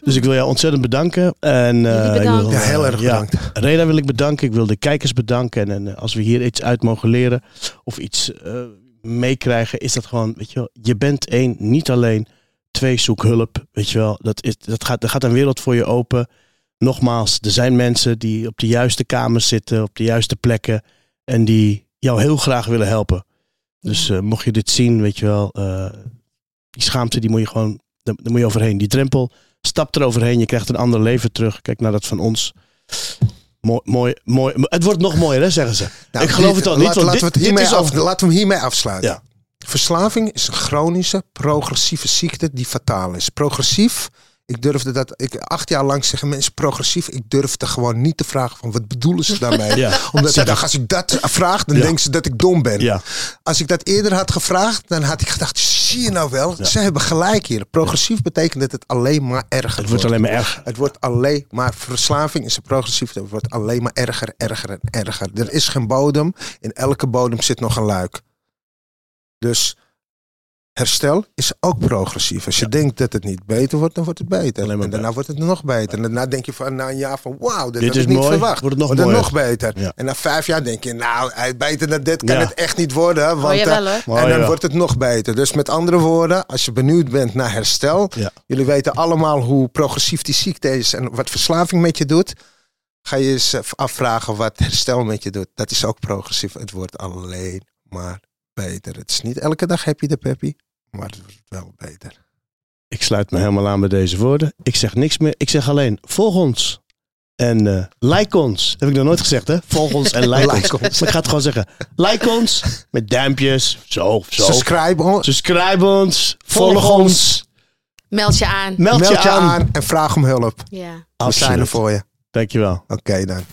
Dus ik wil jou ontzettend bedanken. En, eh, Jullie ik wil, bedankt. Ja, heel erg ja, bedankt. Reda wil ik bedanken. Ik wil de kijkers bedanken. En, en eh, als we hier iets uit mogen leren of iets eh, meekrijgen, is dat gewoon, weet je wel, je bent één, niet alleen. Twee, zoek hulp. Weet je wel, dat is, dat gaat, er gaat een wereld voor je open. Nogmaals, er zijn mensen die op de juiste kamers zitten, op de juiste plekken. En die jou heel graag willen helpen. Dus eh, mocht je dit zien, weet je wel, eh, die schaamte, die moet je gewoon, daar, daar moet je overheen. Die drempel, stap eroverheen. Je krijgt een ander leven terug. Kijk naar dat van ons. Mooi, mooi, mooi. Het wordt nog mooier, hè, zeggen ze. Nou, ik geloof dit- het al laat- niet. want Laten we, dit- het hiermee al- af, laten we hem hiermee afsluiten. Ja. Verslaving is een chronische, progressieve ziekte die fataal is. Progressief, ik durfde dat, ik, acht jaar lang zeggen mensen progressief. Ik durfde gewoon niet te vragen van wat bedoelen ze daarmee. Ja. Omdat ik dacht, als ik dat vraag, dan Ja. denken ze dat ik dom ben. Ja, Als ik dat eerder had gevraagd, dan had ik gedacht, zie je nou wel, ze hebben gelijk hier. Progressief betekent dat het alleen maar erger het wordt alleen maar erger. het wordt alleen maar verslaving is een progressief. Het wordt alleen maar erger, erger en erger. Er is geen bodem. In elke bodem zit nog een luik. Dus herstel is ook progressief. Als je denkt dat het niet beter wordt, dan wordt het beter. En daarna wordt het nog beter. En daarna denk je van na een jaar van wauw, dit, Dit had is ik niet mooi, verwacht. wordt het nog wordt mooier. nog beter. Ja. En na vijf jaar denk je, nou, beter dan dit kan Ja. het echt niet worden. Want, Oh, jawel, eh, hoor. Oh, en dan wordt het nog beter. Dus met andere woorden, als je benieuwd bent naar herstel, Ja. Jullie weten allemaal hoe progressief die ziekte is en wat verslaving met je doet. Ga je eens afvragen wat herstel met je doet. Dat is ook progressief. Het wordt alleen maar beter. Het is niet elke dag happy de peppy, maar het wordt wel beter. Ik sluit me helemaal aan bij deze woorden. Ik zeg niks meer. Ik zeg alleen, volg ons. En eh, like ons. heb ik nog nooit gezegd, hè? Volg ons en like, Like ons. ik ga het gewoon zeggen. Like ons. Met duimpjes. Zo, zo. Subscribe ons, Subscribe ons. Volg ons. Meld je aan. Meld, meld je aan. en vraag om hulp. Ja. We zijn er voor je. Dankjewel. Oké dan.